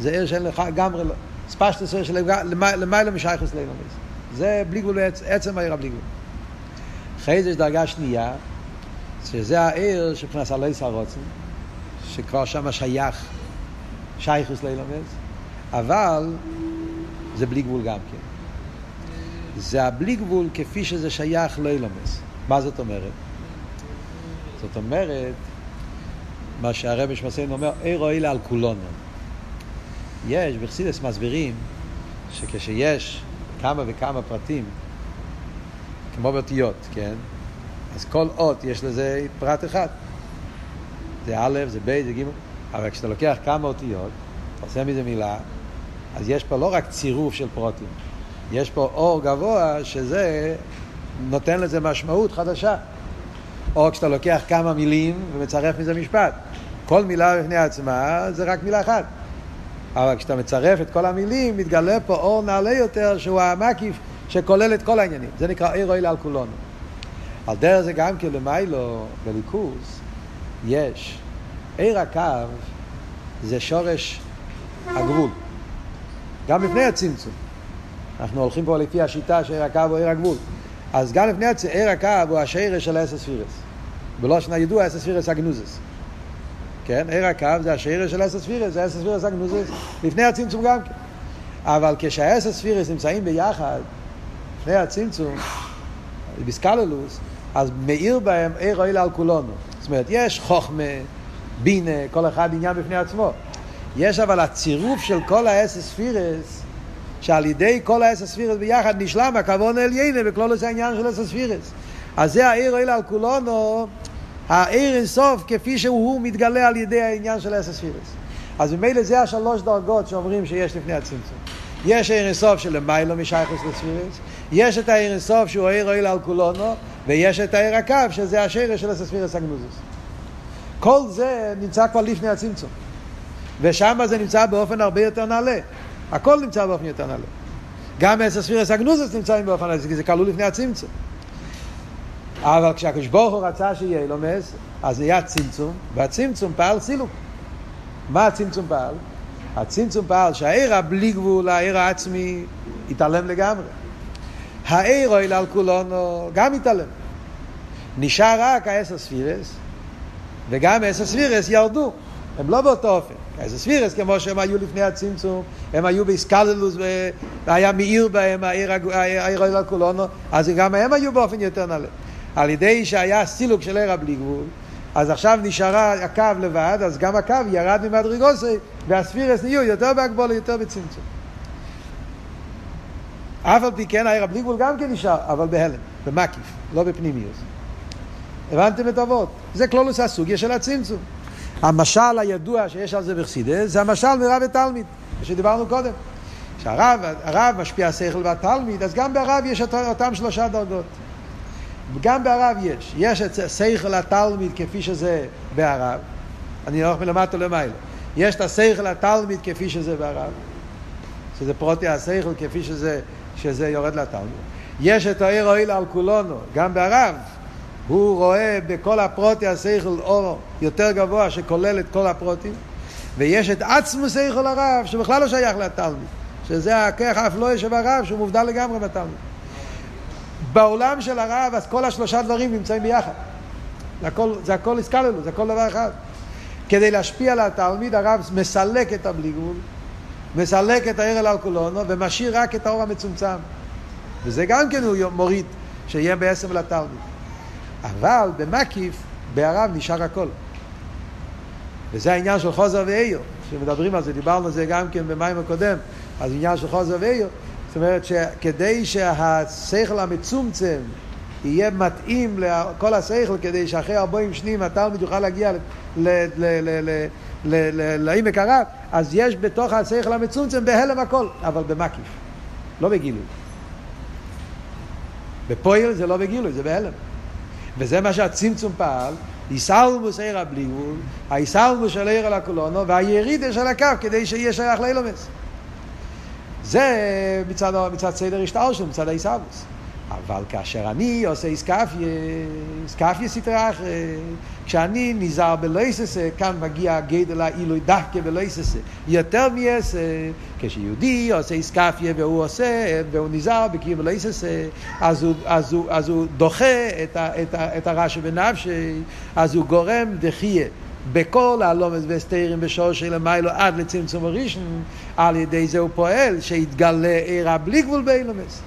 זה עיר שאין לך גמרי לא. ספשטס עיר שלמיילא משייכוס לאילומס. זה בלי גבול, עצם העיר הבלי גבול. אחרי זה יש דרגה שנייה, שזה העיר שמבחינת עליס הרוצן. שכבר שם שייך שייכוס לילמס, אבל זה בלי גבול גם כן. זה הבלי גבול כפי שזה שייך לאילומס. מה זאת אומרת? זאת אומרת, מה שהרבי שמסיין אומר, אירו אילה על כולנו. יש, בחסידס מסבירים, שכשיש כמה וכמה פרטים, כמו באותיות, כן? אז כל אות יש לזה פרט אחד. זה א', זה ב', זה ג', אבל כשאתה לוקח כמה אותיות, עושה מזה מילה, אז יש פה לא רק צירוף של פרוטים, יש פה אור גבוה שזה נותן לזה משמעות חדשה. או כשאתה לוקח כמה מילים ומצרף מזה משפט. כל מילה בפני עצמה זה רק מילה אחת. אבל כשאתה מצרף את כל המילים, מתגלה פה אור נעלה יותר שהוא המקיף שכולל את כל העניינים. זה נקרא עיר אוהל על כולנו. על דרך זה גם כן למיילו, בליכוס, יש. עיר הקו זה שורש הגבול. גם לפני הצמצום. אנחנו הולכים פה לפי השיטה שעיר הקו הוא עיר הגבול. אז גם לפני הצמצום, עיר הקו הוא השרש של אסס פירס. בלושן הידוע אסס פירס אגנוזס. כן? עיר הקו זה השרש של אסס פירס, זה אסס פירס אגנוזס. לפני הצמצום גם כן. אבל כשהאסס פירס נמצאים ביחד, לפני הצמצום, בסקללוס, אז מאיר בהם עיר אוהל על כולנו. זאת אומרת, יש חוכמה, בינה, כל אחד עניין בפני עצמו. יש אבל הצירוף של כל האסס פירס, שעל ידי כל האסס פירס ביחד נשלם הכוון עליינה וכלול זה העניין של אסס פירס. אז זה העיר אלה על כולנו, העיר אינסוף כפי שהוא מתגלה על ידי העניין של אסס פירס. אז ממילא זה השלוש דרגות שאומרים שיש לפני הצמצום. יש עיר אינסוף של למיילו משייכוס לספירס, יש את העיר אינסוף שהוא העיר אלה על כולנו, ויש את העיר הקו שזה השרש של הספירס הגנוזוס. כל זה נמצא כבר לפני הצמצום. ושם זה נמצא באופן הרבה יותר נעלה. הכל נמצא באופן יותר נעלה. גם הספירס הגנוזוס נמצאים באופן נעלה, כי זה כלול לפני הצמצום. אבל כשהקדוש ברוך הוא רצה שיהיה אילומס, אז נהיה צמצום, והצמצום פעל סילוק. מה הצמצום פעל? הצמצום פעל שהעיר הבלי גבול, העיר העצמי, התעלם לגמרי. העיר אוהל על כולנו גם התעלם. נשאר רק העשר ספירס, וגם העשר ספירס ירדו. הם לא באותו אופן. איזה ספירס, כמו שהם היו לפני הצמצום, הם היו באיסקללוס, והיה מאיר בהם העיר העיר כולנו, אז גם הם היו באופן יותר נעלה. על ידי שהיה סילוק של עיר הבלי גבול, אז עכשיו נשארה הקו לבד, אז גם הקו ירד ממדרגוסי, והספירס נהיו יותר בהגבולה, יותר בצמצום. אף על פי כן העיר הבלי גבול גם כן נשאר, אבל בהלם, במקיף, לא בפנימיוס. הבנתם את אבות? זה כלולוס הסוגיה של הצמצום. המשל הידוע שיש על זה בחסידס זה המשל מרב ותלמיד, שדיברנו קודם. כשהרב משפיע שכל והתלמיד, אז גם ברב יש אותם שלושה דרגות. גם ברב יש. יש את שכל התלמיד כפי שזה ברב, אני הולך מלמטה למעלה. יש את השכל התלמיד כפי שזה ברב, שזה פרוטי השכל כפי שזה, שזה יורד לתלמיד. יש את העיר אוהל על כולנו, גם ברב. הוא רואה בכל הפרוטי השכל אור יותר גבוה שכולל את כל הפרוטים, ויש את עצמו שכל הרב שבכלל לא שייך לתלמיד, שזה הכרך האפלואי הרב שהוא מובדל לגמרי בתלמיד. בעולם של הרב אז כל השלושה דברים נמצאים ביחד. זה הכל, זה הכל הסקללו, זה הכל דבר אחד. כדי להשפיע על התלמיד הרב מסלק את הבלי גבול, מסלק את הערל על כולונו ומשאיר רק את האור המצומצם. וזה גם כן הוא מוריד, שיהיה בעצם לתלמיד. אבל במקיף, בערב נשאר הכל. וזה העניין של חוזר ואיו, שמדברים על זה, דיברנו על זה גם כן במים הקודם, אז עניין של חוזר ואיו, אומרת שכדי שהשכל המצומצם יהיה מתאים לכל השכל, כדי שאחרי ארבעים שנים התלמיד יוכל להגיע לעמק הרב, אז יש בתוך השכל המצומצם בהלם הכל, אבל במקיף, לא בגילוי. בפועל זה לא בגילוי, זה בהלם. וזה מה שהצמצום פעל, איסלמוס עיר הבליגול, האיסלמוס של עיר על הקולונו, והירידה של הקו כדי שיהיה שייך לאילומס. זה מצד, מצד סדר השטר שלו, מצד האיסלמוס. אבל כאשר אני עושה איסקפיה, איסקפיה סטרה אחרי, כשאני נזהר בלויססה, כאן מגיע גדל העילוי דווקא בלויססה, יותר מעשר, כשיהודי עושה איסקפיה והוא עושה, והוא נזהר בקיר בלויססה, אז אז אז הוא דוחה את, את, את הרשע בנפשי, אז הוא גורם דחיה. בכל הלומס וסתירים בשור של המיילו עד לצמצום הראשון, על ידי זה הוא פועל שיתגלה עירה בלי גבול באילומס.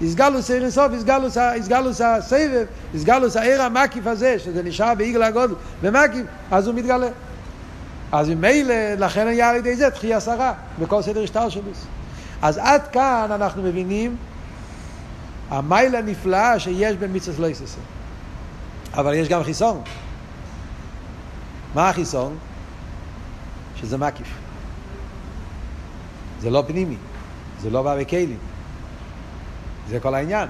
איסגלוס עיר אינסוף, איסגלוס הסבב, איסגלוס העיר המקיף הזה, שזה נשאר בעיגל הגודל, במקיף, אז הוא מתגלה. אז ממילא, לכן היה על ידי זה תחי עשרה, בכל סדר השטר שלו. אז עד כאן אנחנו מבינים המייל הנפלא שיש במצווה לא יססה. אבל יש גם חיסון. מה החיסון? שזה מקיף. זה לא פנימי, זה לא בא בכלים. זה כל העניין.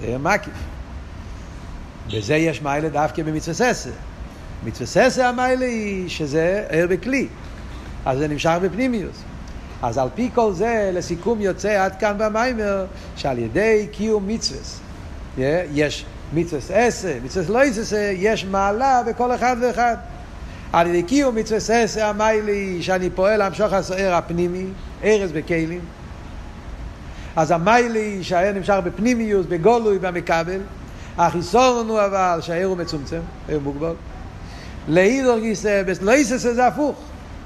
זה מקיף. בזה יש מיילה דווקא במצווה ססה. מצווה ססה המיילה היא שזה ער בכלי. אז זה נמשך בפנימיוס. אז על פי כל זה, לסיכום יוצא עד כאן במיימר, שעל ידי קיום מצווה, יש מצווה אסה, מצווה לא אסה, יש מעלה בכל אחד ואחד. על ידי קיום מצווה אסה המיילה היא שאני פועל להמשוך הסוער הפנימי, ארז בכלים. אז המיילי שהער נמשך בפנימיוס, בגולוי, במקבל, החיסון הוא אבל שהער הוא מצומצם, הער מוגבל. לאידור גיסא, בסלויסס זה הפוך.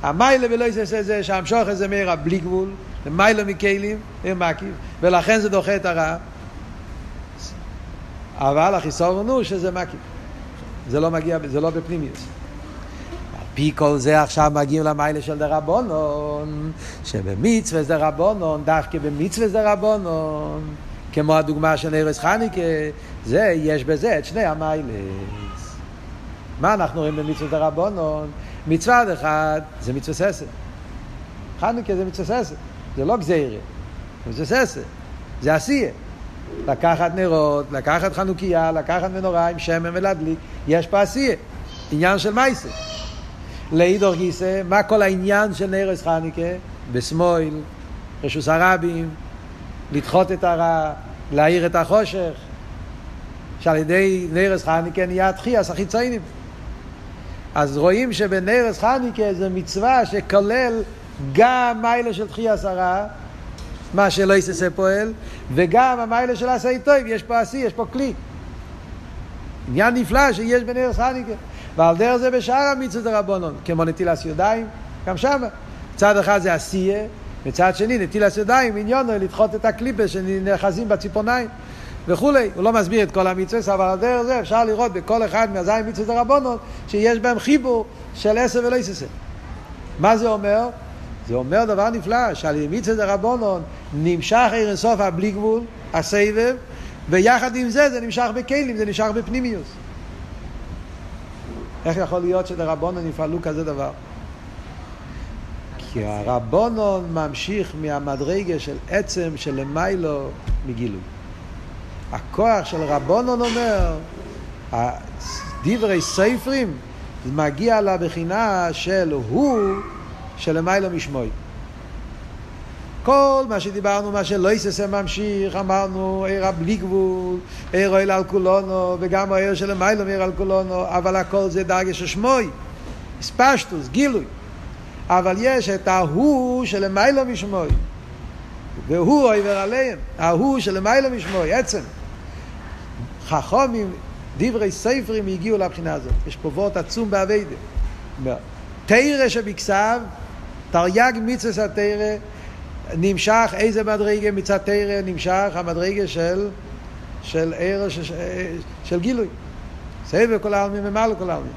המיילה בלויסס זה שהמשוך הזה מהר בלי גבול, למיילה מקלים, ער מקיף, ולכן זה דוחה את הרע. אבל החיסון הוא שזה מקיף. זה לא מגיע, זה לא בפנימיוס. פי כל זה עכשיו מגיעים למיילה של דרבונון, שבמצווה דרבונון, דווקא במצווה דרבונון, כמו הדוגמה של ארז חניקה, זה, יש בזה את שני המיילס. מה אנחנו רואים במצווה דרבונון? מצווה אחד זה מצווה ססר. חניקה זה מצווה ססר, זה לא גזירה, זה ססר, זה עשייה. לקחת נרות, לקחת חנוכיה, לקחת מנורה עם שמן ולהדליק, יש פה עשייה, עניין של מייסר. לאידור גיסא, מה כל העניין של נרס חניקה? בשמאל, רשוס הרבים, לדחות את הרע, להאיר את החושך, שעל ידי נרס חניקה נהיה התחייס החיציינים. אז רואים שבנרס חניקה זה מצווה שכולל גם מיילה של תחייס הרע, מה שלא יססה פועל, וגם המיילה של עשי טוב, יש פה עשי, יש פה כלי. עניין נפלא שיש בנרס חניקה. ועל דרך זה בשאר המצוות דרבנון, כמו נטילת ידיים, גם שם. מצד אחד זה עשייה, מצד שני נטילת ידיים, עניון לדחות את הקליפה שנאחזים בציפורניים. וכולי, הוא לא מסביר את כל המצווה, אבל על דרך זה אפשר לראות בכל אחד מהזין מצוות הרבונות שיש בהם חיבור של עשר ולא יססה. מה זה אומר? זה אומר דבר נפלא, שעל מצוות הרבונות נמשך עיר אינסוף הבלי גבול, הסבב, ויחד עם זה זה נמשך בכלים, זה נמשך בפנימיוס. איך יכול להיות שדרבנון יפעלו כזה דבר? כי הרבונון ממשיך מהמדרגה של עצם שלמיילו מגילוי. הכוח של רבונון אומר, דברי ספרים, מגיע לבחינה של הוא שלמיילו משמוי. כל מה שדיברנו, מה שלא יססה ממשיך, אמרנו עיר בלי גבול, עיר אוהל על כולונו, וגם העיר של מיילו מעיר על כולונו, אבל הכל זה דרגה של שמוי, ספשטוס, גילוי. אבל יש את ההוא שלמיילו משמוי. והוא עובר עליהם, ההוא שלמיילו משמוי, עצם. חכומים, דברי ספרים הגיעו לבחינה הזאת. יש פה וורט עצום באביידה. תרא שבכסב, תרי"ג מצווה התרא, נמשך איזה מדרגה מצד תרא נמשך המדרגה של של ער של, של גילוי. סבב כל העלמין ממלא כל העלמין.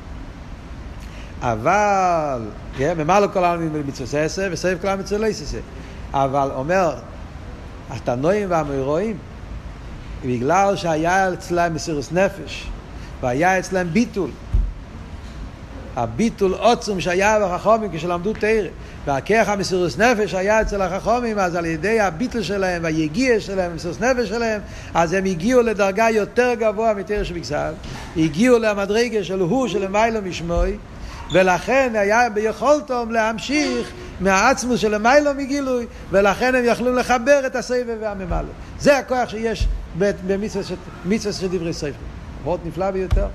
אבל, כן, ממלא כל העלמין במצווה עשר וסבב כל העלמין במצווה לא. אבל אומר, התנועים והמאירועים, בגלל שהיה אצלם מסירוס נפש, והיה אצלם ביטול, הביטול עוצם שהיה בחכומים כשלמדו תרא, והכרך המסירוס נפש היה אצל החכומים, אז על ידי הביטול שלהם והיגיע שלהם, המסירוס נפש שלהם, אז הם הגיעו לדרגה יותר גבוה מתרא שבכסף, הגיעו למדרגה של הוא שלמיילו משמוי, ולכן היה ביכולתם להמשיך מהעצמוס של למיילו מגילוי, ולכן הם יכלו לחבר את הסבב והממלא. זה הכוח שיש במצווה של דברי ספר. מאוד נפלא ביותר.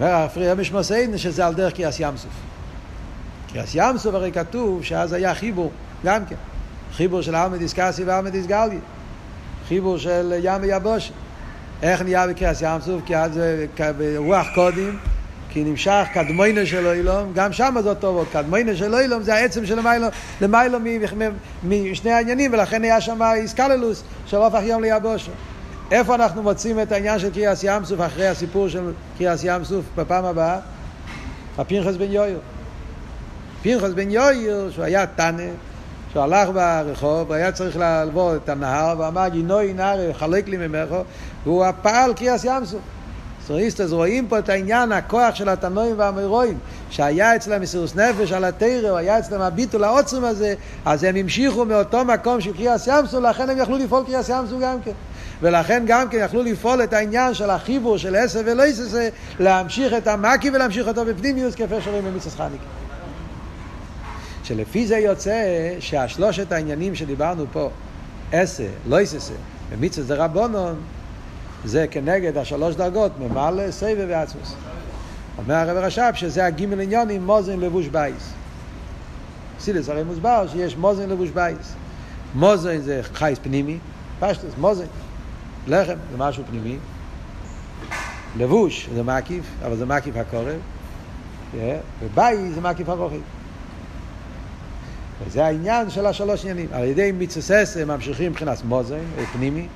הפריע משמעסיין שזה על דרך קריאס ים סוף. קריאס ים סוף הרי כתוב שאז היה חיבור, גם כן. חיבור של עלמא דיסקסי ועלמא דיסגליה. חיבור של ים ויבוש. איך נהיה בקריאס ים סוף? כי אז זה ברוח קודים, כי נמשך קדמוינה של אילום, גם שם זה אותו קדמוינה של אילום זה העצם של למיילו, למיילו משני העניינים, ולכן היה שם איסקללוס של הופך יום ליבושו. איפה אנחנו מוצאים את העניין של קריאס ים סוף אחרי הסיפור של קריאס ים סוף בפעם הבאה? הפנחס בן יויר. פנחס בן יויר, שהוא היה טאנה, שהוא הלך ברחוב, היה צריך לעבור את הנהר, ואמר גינוי נהר, חלק לי ממך, והוא פעל קריאס ים סוף. סוריסטס רואים פה את העניין, הכוח של התנועים והמרואים, שהיה אצלם מסירוס נפש על התרא, היה אצלם הביטול העוצם הזה, אז הם המשיכו מאותו מקום של קריאס ים סוף, לכן הם יכלו לפעול קריאס ים סוף גם כן. ולכן גם כן יכלו לפעול את העניין של החיבור של עשר ולא עשר, להמשיך את המקי ולהמשיך אותו בפנימיוס כפי שרואים במצווה חניקה. שלפי זה יוצא שהשלושת העניינים שדיברנו פה, עשר, לא עשר, במצווה זה רבונון, זה כנגד השלוש דרגות, ממלא, סבב ועצמוס. אומר הרבי רש"ב שזה הגימל עניינים מוזן לבוש בייס. סילס הרי מוסבר שיש מוזן לבוש בייס. מוזן זה חייס פנימי, פשטוס, מוזן. לחם זה משהו פנימי, לבוש זה מקיף, אבל זה מקיף הקורב, ובייס זה מקיף הרוחי. וזה העניין של השלוש עניינים. על ידי מצוות עשה ממשיכים מבחינת מוזן, פנימי,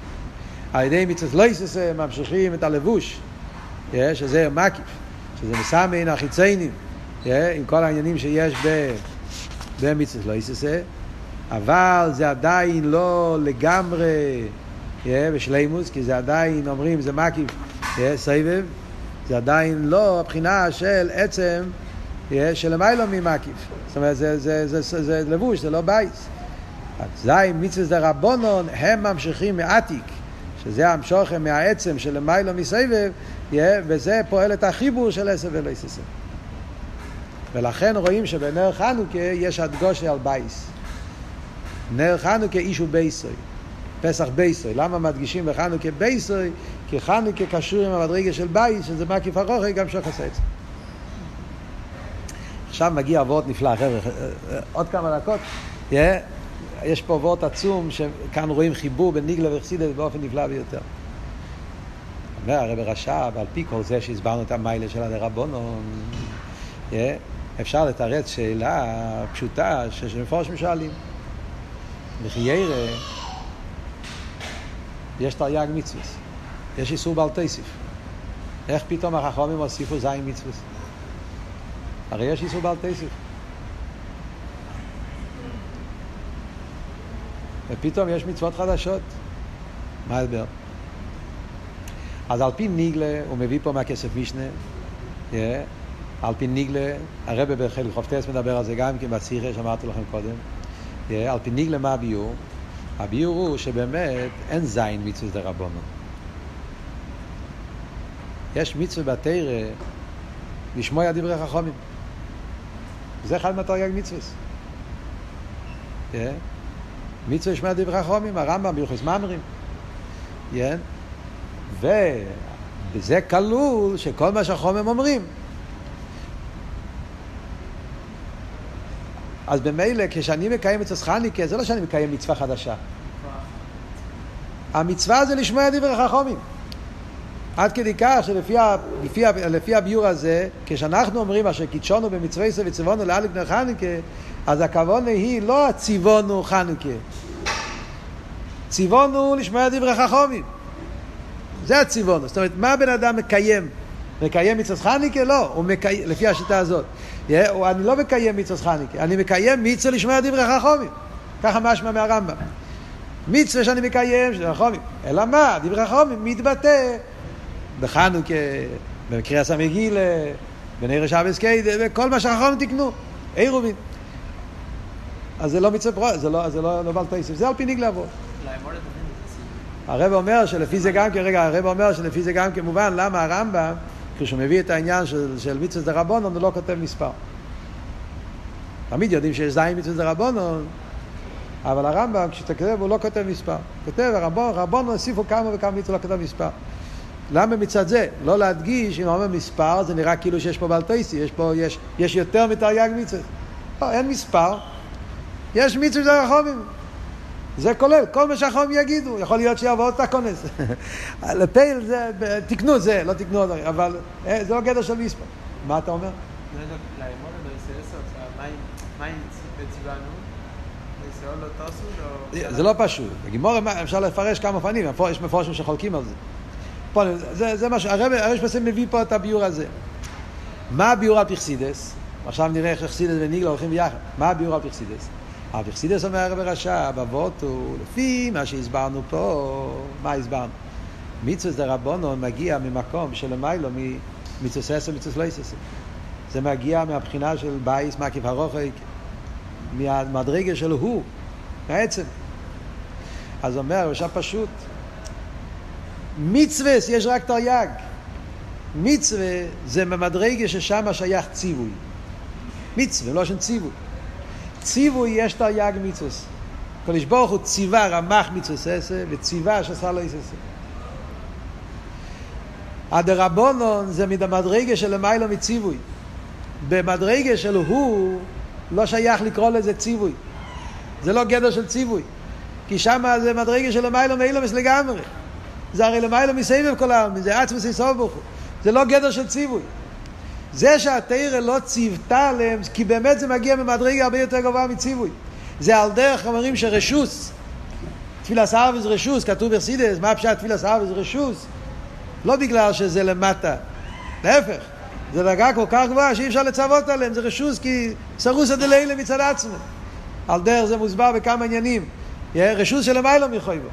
על ידי מיצוס לויססה ממשיכים את הלבוש, שזה מקיף, שזה מסמן החיציינים, עם כל העניינים שיש במיצוס לויססה, אבל זה עדיין לא לגמרי בשלימוס, כי זה עדיין, אומרים, זה מקיף סבב, זה עדיין לא הבחינה של עצם של למיילו ממקיף. זאת אומרת, זה, זה, זה, זה, זה לבוש, זה לא בייס. זין מצווה דה רבונון, הם ממשיכים מעתיק, שזה המשוכה מהעצם של למיילו מסבב, וזה פועל את החיבור של עשה ולא תעשה. ולכן רואים שבנר חנוכה יש הדגשה על בייס. נר חנוכה איש הוא בייסוי. פסח בייסוי. למה מדגישים בחנוכה בייסוי? כי חנוכה קשור עם המדרגה של בייס, שזה מקיף הרוחי, גם זה. עכשיו מגיע וורט נפלא, חבר'ה, עוד כמה דקות. Yeah, יש פה וורט עצום, שכאן רואים חיבור בין ניגלה וחסידת באופן נפלא ביותר. אומר הרב רש"ב, על פי כל זה שהסברנו את המיילה של הדרבנון, אה, אפשר לתרץ שאלה פשוטה שמפורשים שואלים. וכי ירא, יש תרי"ג מצווה, יש איסור בעל תוסיף. איך פתאום החכמים הוסיפו זין מצווה? הרי יש איסור בעל תוסיף. ופתאום יש מצוות חדשות. מה ההסבר? אז על פי ניגלה, הוא מביא פה מהכסף משנה, yeah, על פי ניגלה, הרבה בחלק חופטס מדבר על זה גם כן בצירה שאמרתי לכם קודם, yeah, על פי ניגלה מה הביור? הביור הוא שבאמת אין זין מצווה דרבנו. יש מצווה בתרא לשמוע דברי חכמים. זה אחד מהתרי"ג מצווה. Yeah. מצווה לשמוע דברי חכמים, הרמב"ם ביוחס ממרים. כן? ובזה כלול שכל מה שהחומם אומרים. אז במילא, כשאני מקיים את חניקה, זה לא שאני מקיים מצווה חדשה. המצווה זה לשמוע דברי חכמים. עד כדי כך שלפי ה, לפי, לפי הביור הזה, כשאנחנו אומרים אשר קידשונו במצווה ישראל וצבונו לאלק בני חנוכה, אז הכוונה היא לא הציוונו חנוכה. ציוונו לשמוע דברי חכמים. זה הציוונו. זאת אומרת, מה הבן אדם מקיים? מקיים מצוות חניקה? לא, הוא מקיים, לפי השיטה הזאת. אני לא מקיים מצוות חניקה, אני מקיים מצווה לשמוע דברי חכמים. ככה משמע מהרמב"ם. מצווה שאני מקיים, שזה חכמים. אלא מה? דברי חכמים מתבטא בחנוכה, במקרה הסמגילה, בנר שבס קיידה, וכל מה שהחכמים תקנו. עירובין. אז זה לא מצווה, זה לא, זה לא, לא בעל תייסף, זה על פי ניגלה עבור. הרב אומר שלפי זה גם כן, רגע, הרב אומר שלפי זה גם כן מובן למה הרמב"ם, כשהוא מביא את העניין של, של מצווה דרבנון, הוא לא כותב מספר. תמיד יודעים שיש זין מצווה דרבנון, אבל הרמב"ם, כשאתה כותב, הוא לא כותב מספר. כותב, הרבנון, רבנון הוסיפו כמה וכמה מצווה, לא כותב מספר. למה מצד זה? לא להדגיש, אם הוא אומר מספר, זה נראה כאילו שיש פה בלטייסי, יש פה, יש, יש יותר מתרי"ג מצווה. לא, אין מספר. יש מצווה של הרחומים. זה כולל, כל מה שהחומים יגידו, יכול להיות שיבוא את הכונס. לפייל זה, תקנו זה, לא תקנו עוד, אבל אה, זה לא גדר של מספר. מה אתה אומר? זה לא פשוט. בגימור אפשר לפרש כמה פנים, יש מפורשים שחולקים על זה. פה, זה, זה מה ש... הרש פסים מביא פה את הביור הזה. מה הביור על פרסידס? עכשיו נראה איך פרסידס וניגלה הולכים ביחד. מה הביור על פרסידס? אבל פרסידס אומר הרב רש"ב, אבות הוא לפי מה שהסברנו פה, מה הסברנו? מצווה דרבנון מגיע ממקום שלמיילו ממצווה עשר מצווה לא יססה. זה מגיע מהבחינה של בייס מקיף הרוחק, מהמדרגה של הוא, בעצם. אז אומר רש"ב פשוט, מצווה יש רק תרי"ג. מצווה זה ממדרגה ששם שייך ציווי. מצווה, לא שם ציווי. ציווי יש תרי"ג מצווה. קדוש ברוך הוא ציווה רמח מצווה עשה וציווה שעשה לו יססה. הדרבנון זה מדמדרגה של למיילו מציווי. במדרגה של הוא לא שייך לקרוא לזה ציווי. זה לא גדר של ציווי. כי שם זה מדרגה של למיילו מאילומס לגמרי. זה הרי למיילו מסבב כל העלמין, זה עצמס יסוף ברוך הוא. זה לא גדר של ציווי. זה שהתרא לא ציוותה עליהם, כי באמת זה מגיע ממדרגה הרבה יותר גבוהה מציווי. זה על דרך אומרים שרשוס, תפילה סרוויס רשוס, כתוב ברסידס, מה פשט תפילה סרוויס רשוס? לא בגלל שזה למטה, להפך, זה דרגה כל כך גבוהה שאי אפשר לצוות עליהם, זה רשוס כי סרוסא דלילה מצד עצמו. על דרך זה מוסבר בכמה עניינים. רשוס של המיילו מחויבו.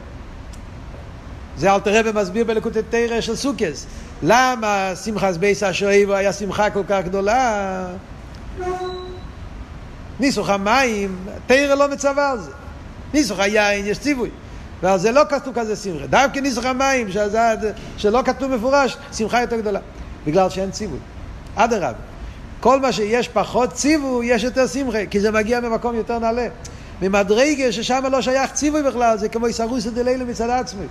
זה אלתר רבי מסביר בלקוטי תרא של סוכס. למה שמחת בייס השואב היה שמחה כל כך גדולה? ניסוך המים, תרא לא מצווה על זה. ניסוך היין יש ציווי. ועל זה לא כתוב כזה שמחה. דווקא ניסוך המים, שזה, שלא כתוב מפורש, שמחה יותר גדולה. בגלל שאין ציווי. אדרבה. כל מה שיש פחות ציווי, יש יותר שמחה, כי זה מגיע ממקום יותר נעלה. ממדרגה ששם לא שייך ציווי בכלל, זה כמו איסרוסא דלילה מצד עצמי.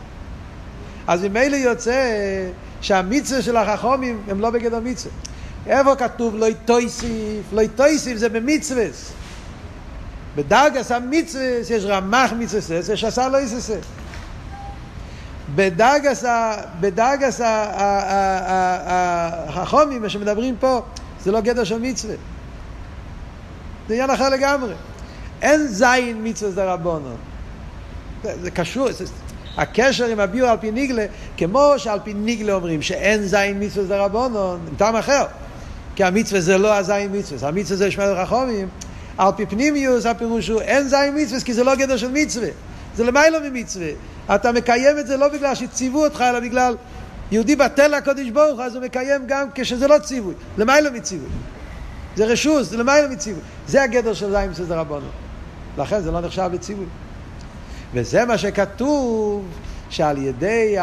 אז ממילא יוצא שהמצווה של החכומים הם לא בגדר מצווה. איפה כתוב לא יטויסיף? לא יטויסיף זה במצווה. בדרגס המצווה יש רמח מצווה, זה שעשה לא יססה. בדרגס, בדרגס ה- ה- ה- ה- ה- החומים, מה שמדברים פה, זה לא גדר של מצווה. זה עניין אחר לגמרי. אין זין מצווה זה רבונו. זה, קשור, הקשר עם הביור על פי ניגלה, כמו שעל פי ניגלה אומרים שאין זין מצווה עם טעם אחר. כי המצווה זה לא הזין מצווה, המצווה זה שמעל רחומים. על פי פנימיוס הפירוש הוא אין זין מצווה כי זה לא גדר של מצווה. זה למיילו ממצווה. אתה מקיים את זה לא בגלל שציוו אותך, אלא בגלל יהודי בטל לקודש ברוך אז הוא מקיים גם כשזה לא ציווי, למיילו מציווי. זה רשוס, זה למיילו מציווי. זה הגדר של זין מצווה רבונו. לכן זה לא נחשב לציווי. וזה מה שכתוב, שעל ידי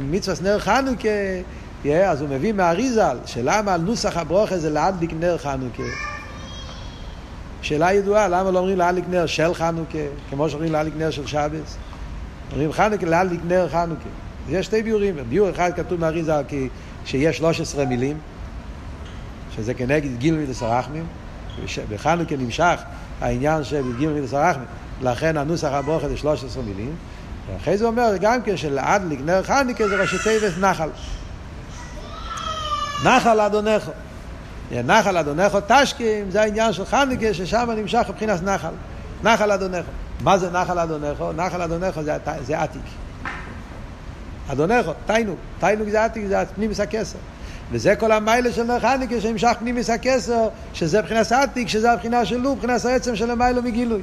מצווה נר חנוכה, yeah, אז הוא מביא מהאריזל, שלמה על נוסח הברוכה זה להדליק נר חנוכה. שאלה ידועה, למה לא אומרים להדליק נר של חנוכה, כמו שאומרים להדליק נר של שבס? אומרים חנוכה להדליק נר חנוכה. יש שתי ביורים, ביור אחד כתוב מהאריזל כי שיש 13 מילים, שזה כנגד גיל מידס הרחמים, בחנוכה נמשך העניין של גיל מידס הרחמים, לכן הנוסח הברוכה זה 13 מילים, ואחרי זה אומר גם כן שלהדליק נר חנוכה זה ראשי תיבס נחל. נחל אדונך. נחל אדונך תשכים, זה העניין של חנוכה, ששם נמשך מבחינת נחל. נחל אדונך. מה זה נחל אדונך? נחל אדונך זה, זה עתיק. אדונך, תיינוק. תיינוק זה עתיק, זה פנימיס הכסר. וזה כל המיילה של נר חנוכה שנמשך פנימיס הכסר, שזה מבחינת עתיק, שזה הבחינה שלו, מבחינת העצם של המיילה מגילוי.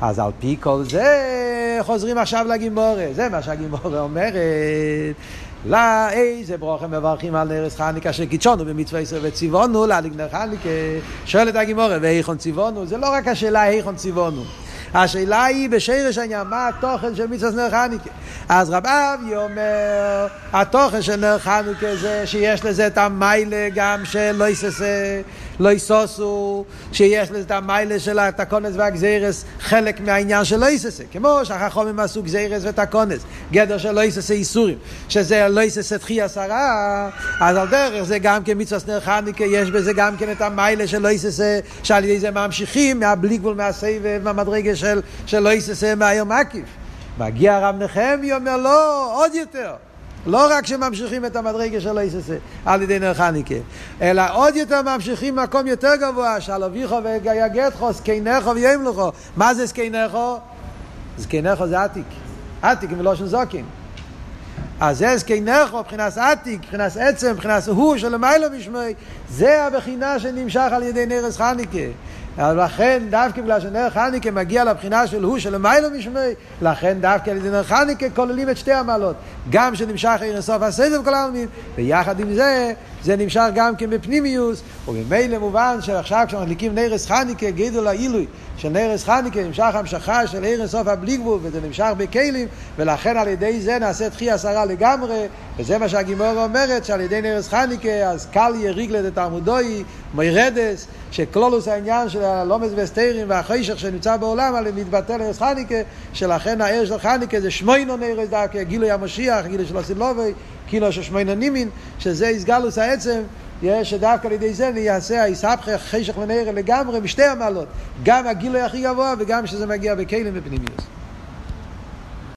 אז על פי כל זה חוזרים עכשיו לגימורה. זה מה שהגימורה אומרת. לא, איזה ברוכה מברכים על נרס חניקה שקידשונו במצווה ישראל וציוונו להדליק נר חניקה. שואלת הגימורה, ואיכון ציוונו? זה לא רק השאלה איכון ציוונו. השאלה היא בשרש העניין, מה התוכן של מצווה נר חנוכה? אז רב אבי אומר, התוכן של נר חנוכה זה שיש לזה את המיילה גם של לא יססה, לא יסוסו, שיש לזה המיילה של התקונס והגזירס, חלק מהעניין של לא יססה, כמו שהחכומים עשו גזירס ותקונס, גדר של לא יססה איסורים, שזה לא יססה תחי עשרה, אז על דרך זה גם כן מצווה נר חנוכה, יש בזה גם כן את המיילה של לא יססה, שעל ידי זה ממשיכים מהבלי גבול, מהסבב, מהמדרגה של, של לא יססה מהיום מקיף. מגיע הרב נחמי, אומר לא, עוד יותר. לא רק שממשיכים את המדרגה של איססה על ידי נר חניקה, אלא עוד יותר ממשיכים מקום יותר גבוה, שעל אביכו ויגדכו, זקנכו ויאמלכו. מה זה זקנכו? זקנכו זה עתיק. עתיק מלושן זוקין. אז זה זקנכו, מבחינת עתיק, מבחינת עצם, מבחינת הוא שלמיילו משמי, זה הבחינה שנמשך על ידי נרס חניקה. לכן דווקא בגלל שנר חניקה מגיע לבחינה של הוא שלמיילו משמי, לכן דווקא על ידי נר חניקה כוללים את שתי המעלות. גם שנמשך עיר סוף הסדר כל העלמין, ויחד עם זה, זה נמשך גם כן בפנימיוס, וממילא מובן שעכשיו כשמדליקים נרס חניקה, גידול העילוי של נרס חניקה, נמשך המשכה של עיר סוף הבלי גבול, וזה נמשך בכלים, ולכן על ידי זה נעשה תחי עשרה לגמרי, וזה מה שהגימורה אומרת, שעל ידי נרס חניקה, אז קל יהיה ריגלת את עמודוי, מירדס, שכלולוס העניין של הלומס וסתירים והחשך שנמצא בעולם, עליהם מתבטא נרס חניקה, שלכן הער של חניקה זה שמוינו נרס דווקא, גילוי המשיח, גילוי של הסילובי, של שמוינו נימין, שזה איסגלוס העצם, יש שדווקא על ידי זה נעשה היסבכי חשך ונרא לגמרי משתי המעלות, גם הגילוי הכי גבוה וגם שזה מגיע בכלים ופנימיות.